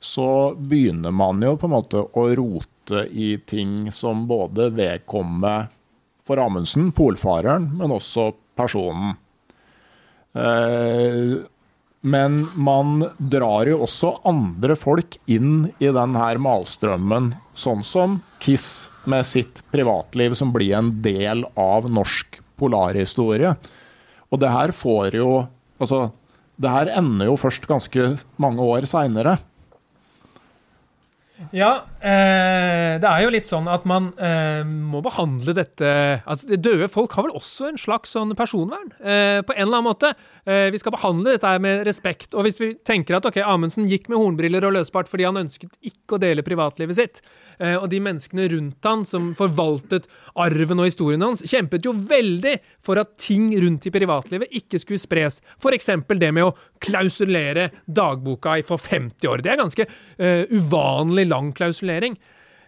så begynner man jo på en måte å rote i ting som både vedkommer for Amundsen, polfareren, men også personen. Eh, men man drar jo også andre folk inn i denne malstrømmen, sånn som Kiss med sitt privatliv, som blir en del av norsk polarhistorie. Og det her får jo Altså, det her ender jo først ganske mange år seinere. Ja, eh, det er jo litt sånn at man eh, må behandle dette altså Døde folk har vel også en slags sånn personvern, eh, på en eller annen måte. Eh, vi skal behandle dette med respekt. Og hvis vi tenker at ok, Amundsen gikk med hornbriller og løsbart fordi han ønsket ikke å dele privatlivet sitt, og de menneskene rundt han som forvaltet arven og historien hans, kjempet jo veldig for at ting rundt i privatlivet ikke skulle spres. F.eks. det med å klausulere dagboka for 50 år. Det er ganske uh, uvanlig lang klausulering.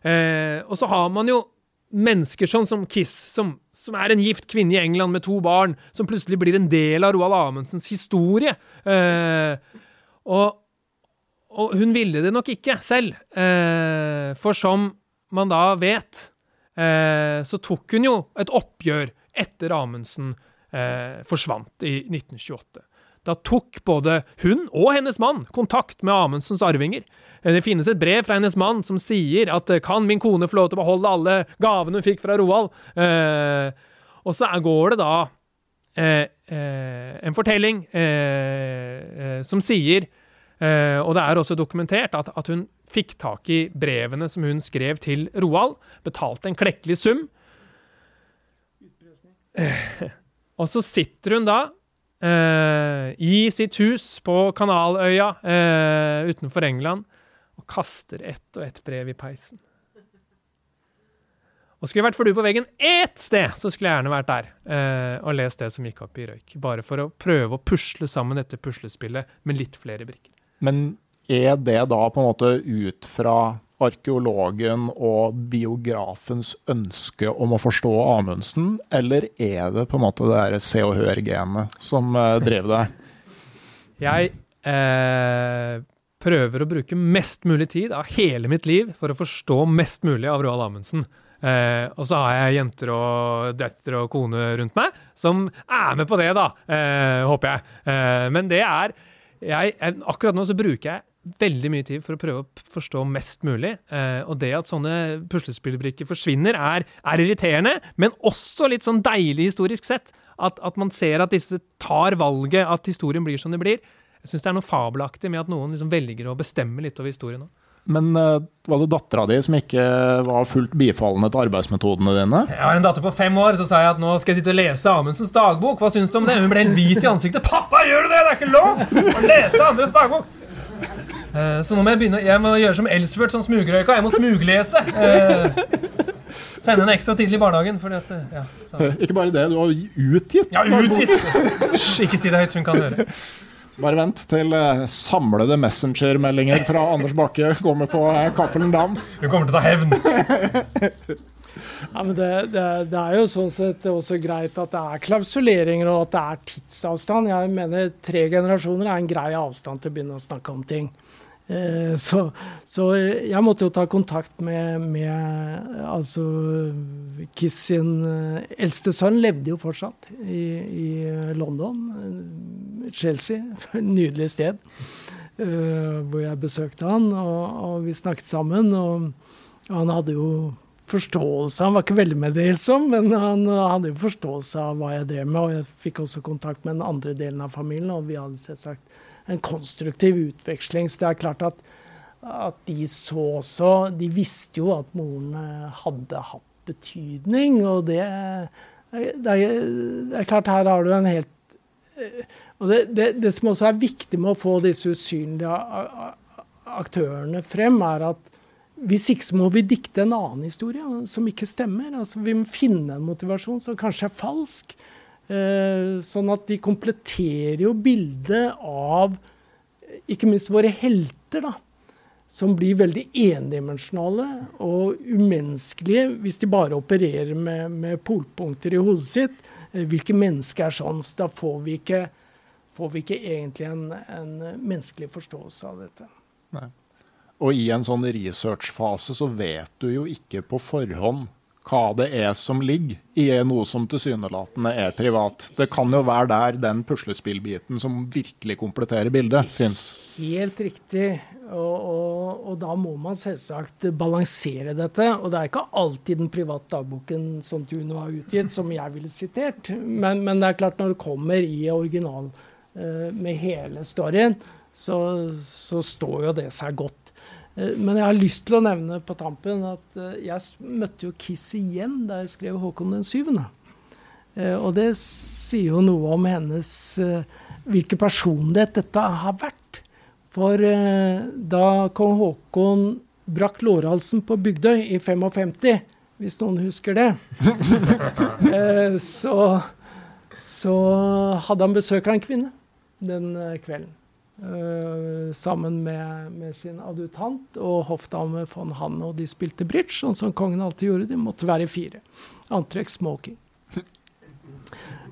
Uh, og så har man jo mennesker sånn som Kiss, som, som, er en gift kvinne i England med to barn, som plutselig blir en del av Roald Amundsens historie. Uh, og, og, hun ville det nok ikke selv. for som man da vet, så tok hun jo et oppgjør etter Amundsen forsvant i 1928. Da tok både hun og hennes mann kontakt med Amundsens arvinger. Det finnes et brev fra hennes mann som sier at eh, 'kan min kone få lov til å beholde alle gavene hun fikk fra Roald'? Eh, og så går det da eh, eh, en fortelling eh, eh, som sier og det er også dokumentert at, at, hun fikk tak i brevene som hun skrev til Roald, betalte en klekkelig sum. og så sitter hun da Uh, i sitt hus på Kanaløya utenfor England og kaster ett og ett brev i peisen. Og skulle jeg vært for du på veggen ett sted, så skulle jeg gjerne vært der eh, og lest det som gikk opp i røyk. Bare for å prøve å pusle sammen dette puslespillet med litt flere brikker. Men er det da på en måte ut fra arkeologen og biografens ønske om å forstå Amundsen, eller er det på en måte det derre Se og Hør-genet som uh, drev deg? Jeg eh, prøver å bruke mest mulig tid av hele mitt liv for å forstå mest mulig av Roald Amundsen. Eh, og så har jeg jenter og døtre og kone rundt meg som er med på det, da, eh, håper jeg. Eh, men det er jeg, Akkurat nå så bruker jeg veldig mye tid for å prøve å forstå mest mulig. Eh, og det at sånne puslespillbrikker forsvinner, er, er, irriterende, men også litt sånn deilig historisk sett. At, at, man ser at disse tar valget, at historien blir som det blir. Jeg syns det er noe fabelaktig med at noen liksom velger å bestemme litt over historien. Også. Men uh, var det dattera di som ikke var fullt bifallende til arbeidsmetodene dine? Jeg har en datter på fem år, så sa jeg at nå skal jeg sitte og lese Amundsens dagbok. Hva syns du om det? Hun ble helt hvit i ansiktet. 'Pappa, gjør du det? Det er ikke lov å lese andres dagbok!' Uh, så nå må jeg begynne Jeg må gjøre som Elsvert som smugrøyka. Jeg må smuglese. Sende en ekstra tidlig i barnehagen. Fordi at, ja, ikke bare det, du har utgitt. Ja, utgitt! Hysj, ikke si det høyt. Hun kan høre. Bare vent til samlede messengermeldinger fra Anders Bakke kommer på Cappelen Dam. Hun kommer til å ta hevn. Ja, men det, det, det, er jo sånn sett også greit at det er klausuleringer og at det er tidsavstand. Jeg mener tre generasjoner er en grei avstand til å begynne å snakke om ting. Eh, så, så, jeg måtte jo ta kontakt med, med altså Kiss sin eh, eldste sønn levde jo fortsatt i, i London. Chelsea. Nydelig sted. Hvor jeg besøkte han, og, og, vi snakket sammen. Og han hadde jo forståelse Han var ikke veldig meddelsom, men han hadde jo forståelse av hva jeg drev med. Og jeg fikk også kontakt med den andre delen av familien, og vi hadde selvsagt en konstruktiv utveksling. Så det er klart at, at de så også De visste jo at moren eh, hadde hatt betydning, og det, det, er, det er klart, her har du en helt eh, og det, det, som også er viktig med å få disse usynlige aktørene frem, er at hvis ikke så må vi dikte en annen historie som ikke stemmer. Altså, vi må finne en motivasjon som kanskje er falsk. Eh, sånn at de kompletterer jo bildet av ikke minst våre helter, da. Som blir veldig endimensjonale og umenneskelige hvis de bare opererer med, med polpunkter i hodet sitt. Eh, hvilke mennesker er sånn? Så da får vi ikke, får vi ikke egentlig en, en, menneskelig forståelse av dette. Nei. Og i en sånn researchfase så vet du jo ikke på forhånd hva det er som ligger i noe som tilsynelatende er privat. Det kan jo være der den puslespillbiten som virkelig kompletterer bildet, fins. Helt riktig. Og, og, og, da må man selvsagt balansere dette. Og det er ikke alltid den private dagboken som du nå har utgitt, som jeg ville sitert. Men, men det er klart, når det kommer i original uh, med hele storyen, så, så står jo det seg godt. Eh, men jeg har lyst til å nevne på tampen at eh, jeg møtte jo Kiss igjen da jeg skrev 'Håkon den syvende'. Eh, og det sier jo noe om hennes hvilken personlighet dette har vært. For da kong Håkon brakk lårhalsen på Bygdøy i 55, hvis noen husker det, så, så hadde han besøk av en kvinne den kvelden. Uh, sammen med, med, sin adjutant og hoffdame von Hanne. Og de spilte bridge, sånn som kongen alltid gjorde. De måtte være fire. Antrekk smoking.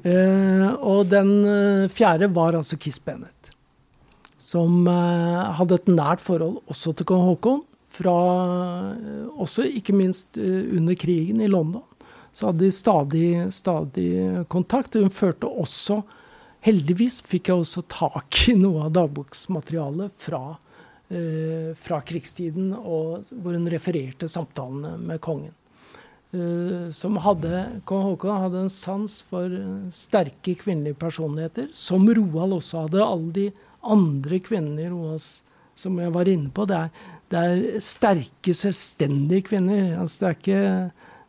Uh, og den uh, fjerde var altså Kiss Bennett. Som hadde et nært forhold også til kong Haakon. Fra, også ikke minst under krigen i London. Så hadde de stadig, stadig kontakt. Hun førte også Heldigvis fikk jeg også tak i noe av dagboksmaterialet fra, eh, fra krigstiden, og, hvor hun refererte samtalene med kongen. Eh, som hadde, Kong Haakon hadde en sans for eh, sterke kvinnelige personligheter, som Roald også hadde. Alle de andre kvinnene i Roalds som jeg var inne på. Det er, det er sterke, selvstendige kvinner. Altså, det, er ikke,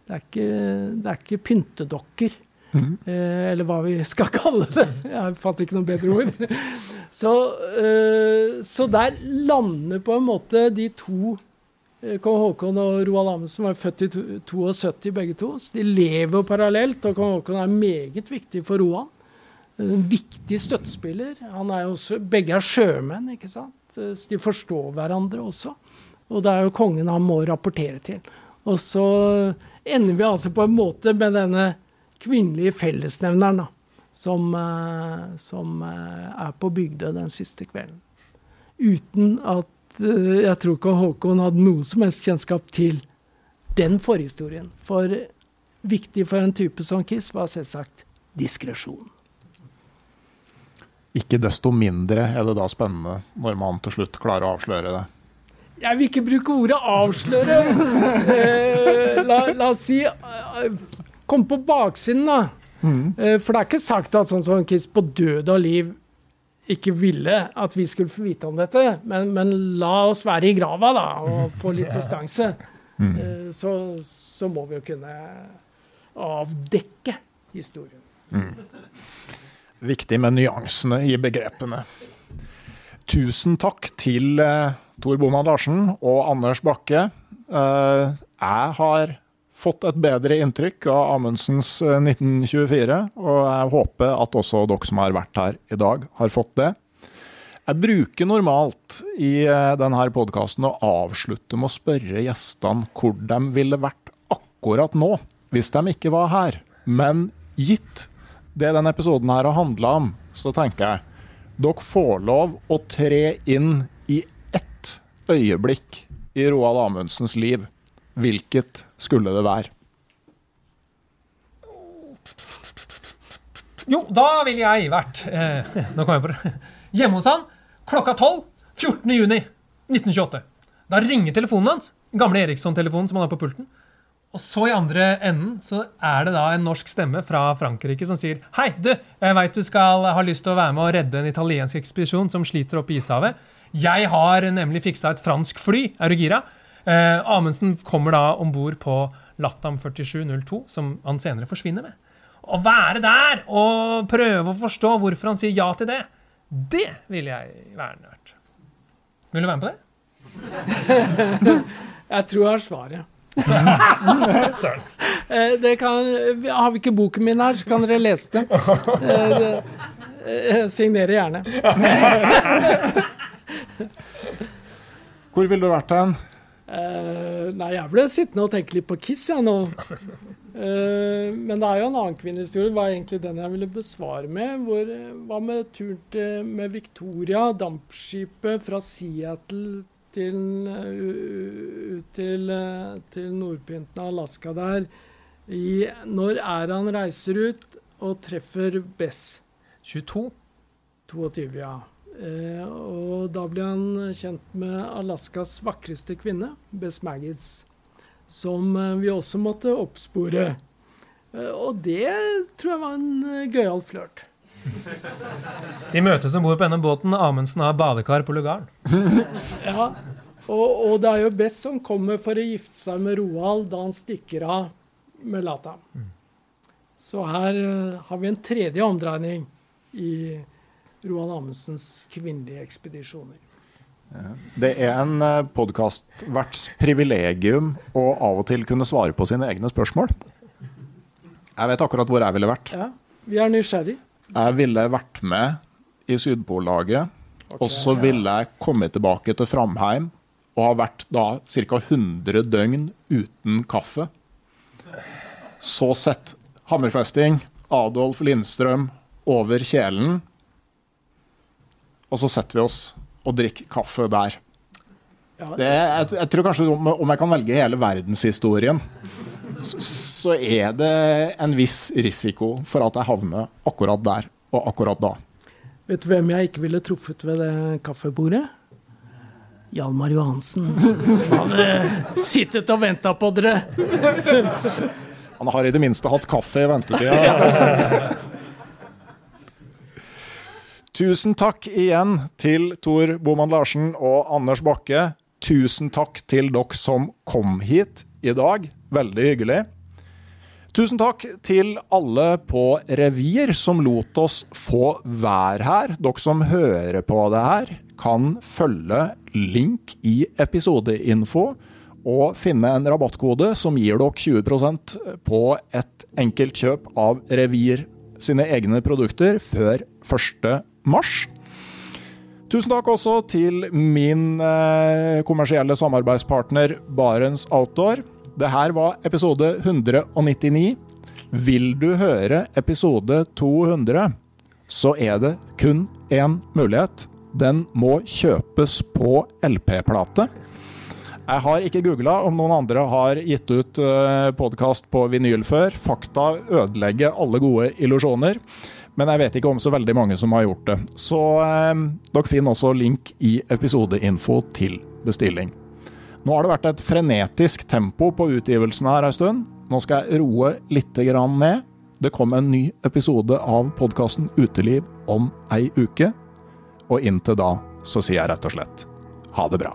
det, er ikke, det er ikke pyntedokker. Mm. Eh, eller hva vi skal kalle det. Jeg fant ikke noe bedre ord. Så, eh, så der lander på en måte de to eh, Kong Haakon og Roald Amundsen var født i 72 begge to. Så de lever parallelt, og kong Haakon er meget viktig for Roald. En viktig støttespiller. Han er også, begge er sjømenn, ikke sant? så de forstår hverandre også. Og det er jo kongen han må rapportere til. Og så ender vi altså på en måte med denne kvinnelige fellesnevneren da, som, uh, som uh, er på Bygdøy den siste kvelden. Uten at uh, jeg tror ikke Håkon hadde noe som helst kjennskap til den forhistorien. For viktig for en type som Kiss var selvsagt diskresjon. Ikke desto mindre er det da spennende når man til slutt klarer å avsløre det. Jeg vil ikke bruke ordet 'avsløre'. la, la, oss si Kom på baksiden, da. Mm. Eh, for det er ikke sagt at sånn som Kiss på død og liv ikke ville at vi skulle få vite om dette, men, men la oss være i grava da, og få litt distanse. Mm. Eh, så, så, må vi jo kunne avdekke historien. Mm. Viktig med nyansene i begrepene. Tusen takk til uh, Tor Boman Larsen og Anders Bakke. Jeg har fått et bedre inntrykk av Amundsens 1924, eh, og jeg håper at også dere som har vært her i dag, har fått det. Jeg bruker normalt i eh, denne podkasten å avslutte med å spørre gjestene hvor de ville vært akkurat nå, hvis de ikke var her. Men gitt det denne episoden her har handla om, så tenker jeg dere får lov å tre inn i ett øyeblikk i Roald Amundsens liv Hvilket skulle det være? Jo, da ville jeg vært eh, Nå kom jeg på det. Hjemme hos han klokka 12 14.6.1928. Da ringer telefonen hans. Gamle Eriksson-telefonen som han har på pulten. Og så i andre enden så er det da en norsk stemme fra Frankrike som sier Hei, du, jeg veit du skal ha lyst til å være med og redde en italiensk ekspedisjon som sliter oppe i Ishavet. Jeg har nemlig fiksa et fransk fly. Er du gira? Eh, Amundsen kommer da om bord på Latam 4702, som han senere forsvinner med. Å være der og prøve å forstå hvorfor han sier ja til det, det ville jeg gjerne vært. Vil du være med på det? jeg tror jeg har svaret. Søren. Eh, det kan, har vi ikke boken min her, så kan dere lese det. signere eh, signerer gjerne. Hvor ville du vært hen? Uh, nei, jeg ble sittende og tenke litt på Kiss, jeg ja, nå. Uh, men det er jo en annen kvinnehistorie. Det var egentlig den jeg ville besvare med. Hvor, hva med turen til, med Victoria, dampskipet fra Seattle til, uh, til, til nordpynten av Alaska der. I, når er han reiser ut og treffer Bess? 22. 22, ja. Eh, og da ble han kjent med Alaskas vakreste kvinne, Bess Maggis, som eh, vi også måtte oppspore. Eh, og det tror jeg var en gøyal flørt. De møtes om bord på denne båten. Amundsen har badekar på lugaren. ja. Og, og det er jo Bess som kommer for å gifte seg med Roald da han stikker av med Lata. Så her uh, har vi en tredje omdreining i Roald Amundsens kvinnelige ekspedisjoner. Det er en uh, podkastverts privilegium å av og til kunne svare på sine egne spørsmål. Jeg vet akkurat hvor jeg ville vært. Ja, vi er nysgjerrig. Jeg ville vært med i Sydpollaget, og så ville jeg kommet tilbake til Framheim og ha vært da ca. 100 døgn uten kaffe. Så sett hammerfesting, Adolf Lindstrøm over kjelen. Og så setter vi oss og drikker kaffe der. Det, jeg, jeg tror kanskje om, om jeg kan velge hele verdenshistorien, så, så er det en viss risiko for at jeg havner akkurat der og akkurat da. Vet du hvem jeg ikke ville truffet ved det kaffebordet? Hjalmar Johansen, som hadde sittet og venta på dere. Han har i det minste hatt kaffe i ventetida. Tusen takk igjen til Tor Boman Larsen og Anders Bakke. Tusen takk til dere som kom hit i dag. Veldig hyggelig. Tusen takk til alle på Revir som lot oss få være her. Dere som hører på det her, kan følge link i episodeinfo og finne en rabattkode som gir dere 20% på et enkelt kjøp av Revir sine egne produkter før 1. mars. Tusen takk også til min eh, kommersielle samarbeidspartner Barents Outdoor. Det her var episode 199. Vil du høre episode 200, så er det kun én mulighet. Den må kjøpes på LP-plate. Jeg har ikke googla om noen andre har gitt ut uh, podkast på vinyl før. Fakta ødelegger alle gode illusjoner. Men jeg vet ikke om så veldig mange som har gjort det. Så eh, dere finner også link i episodeinfo til bestilling. Nå har det vært et frenetisk tempo på utgivelsen her en stund. Nå skal jeg roe litt ned. Det kom en ny episode av podkasten Uteliv om ei uke. Og inntil da så sier jeg rett og slett ha det bra.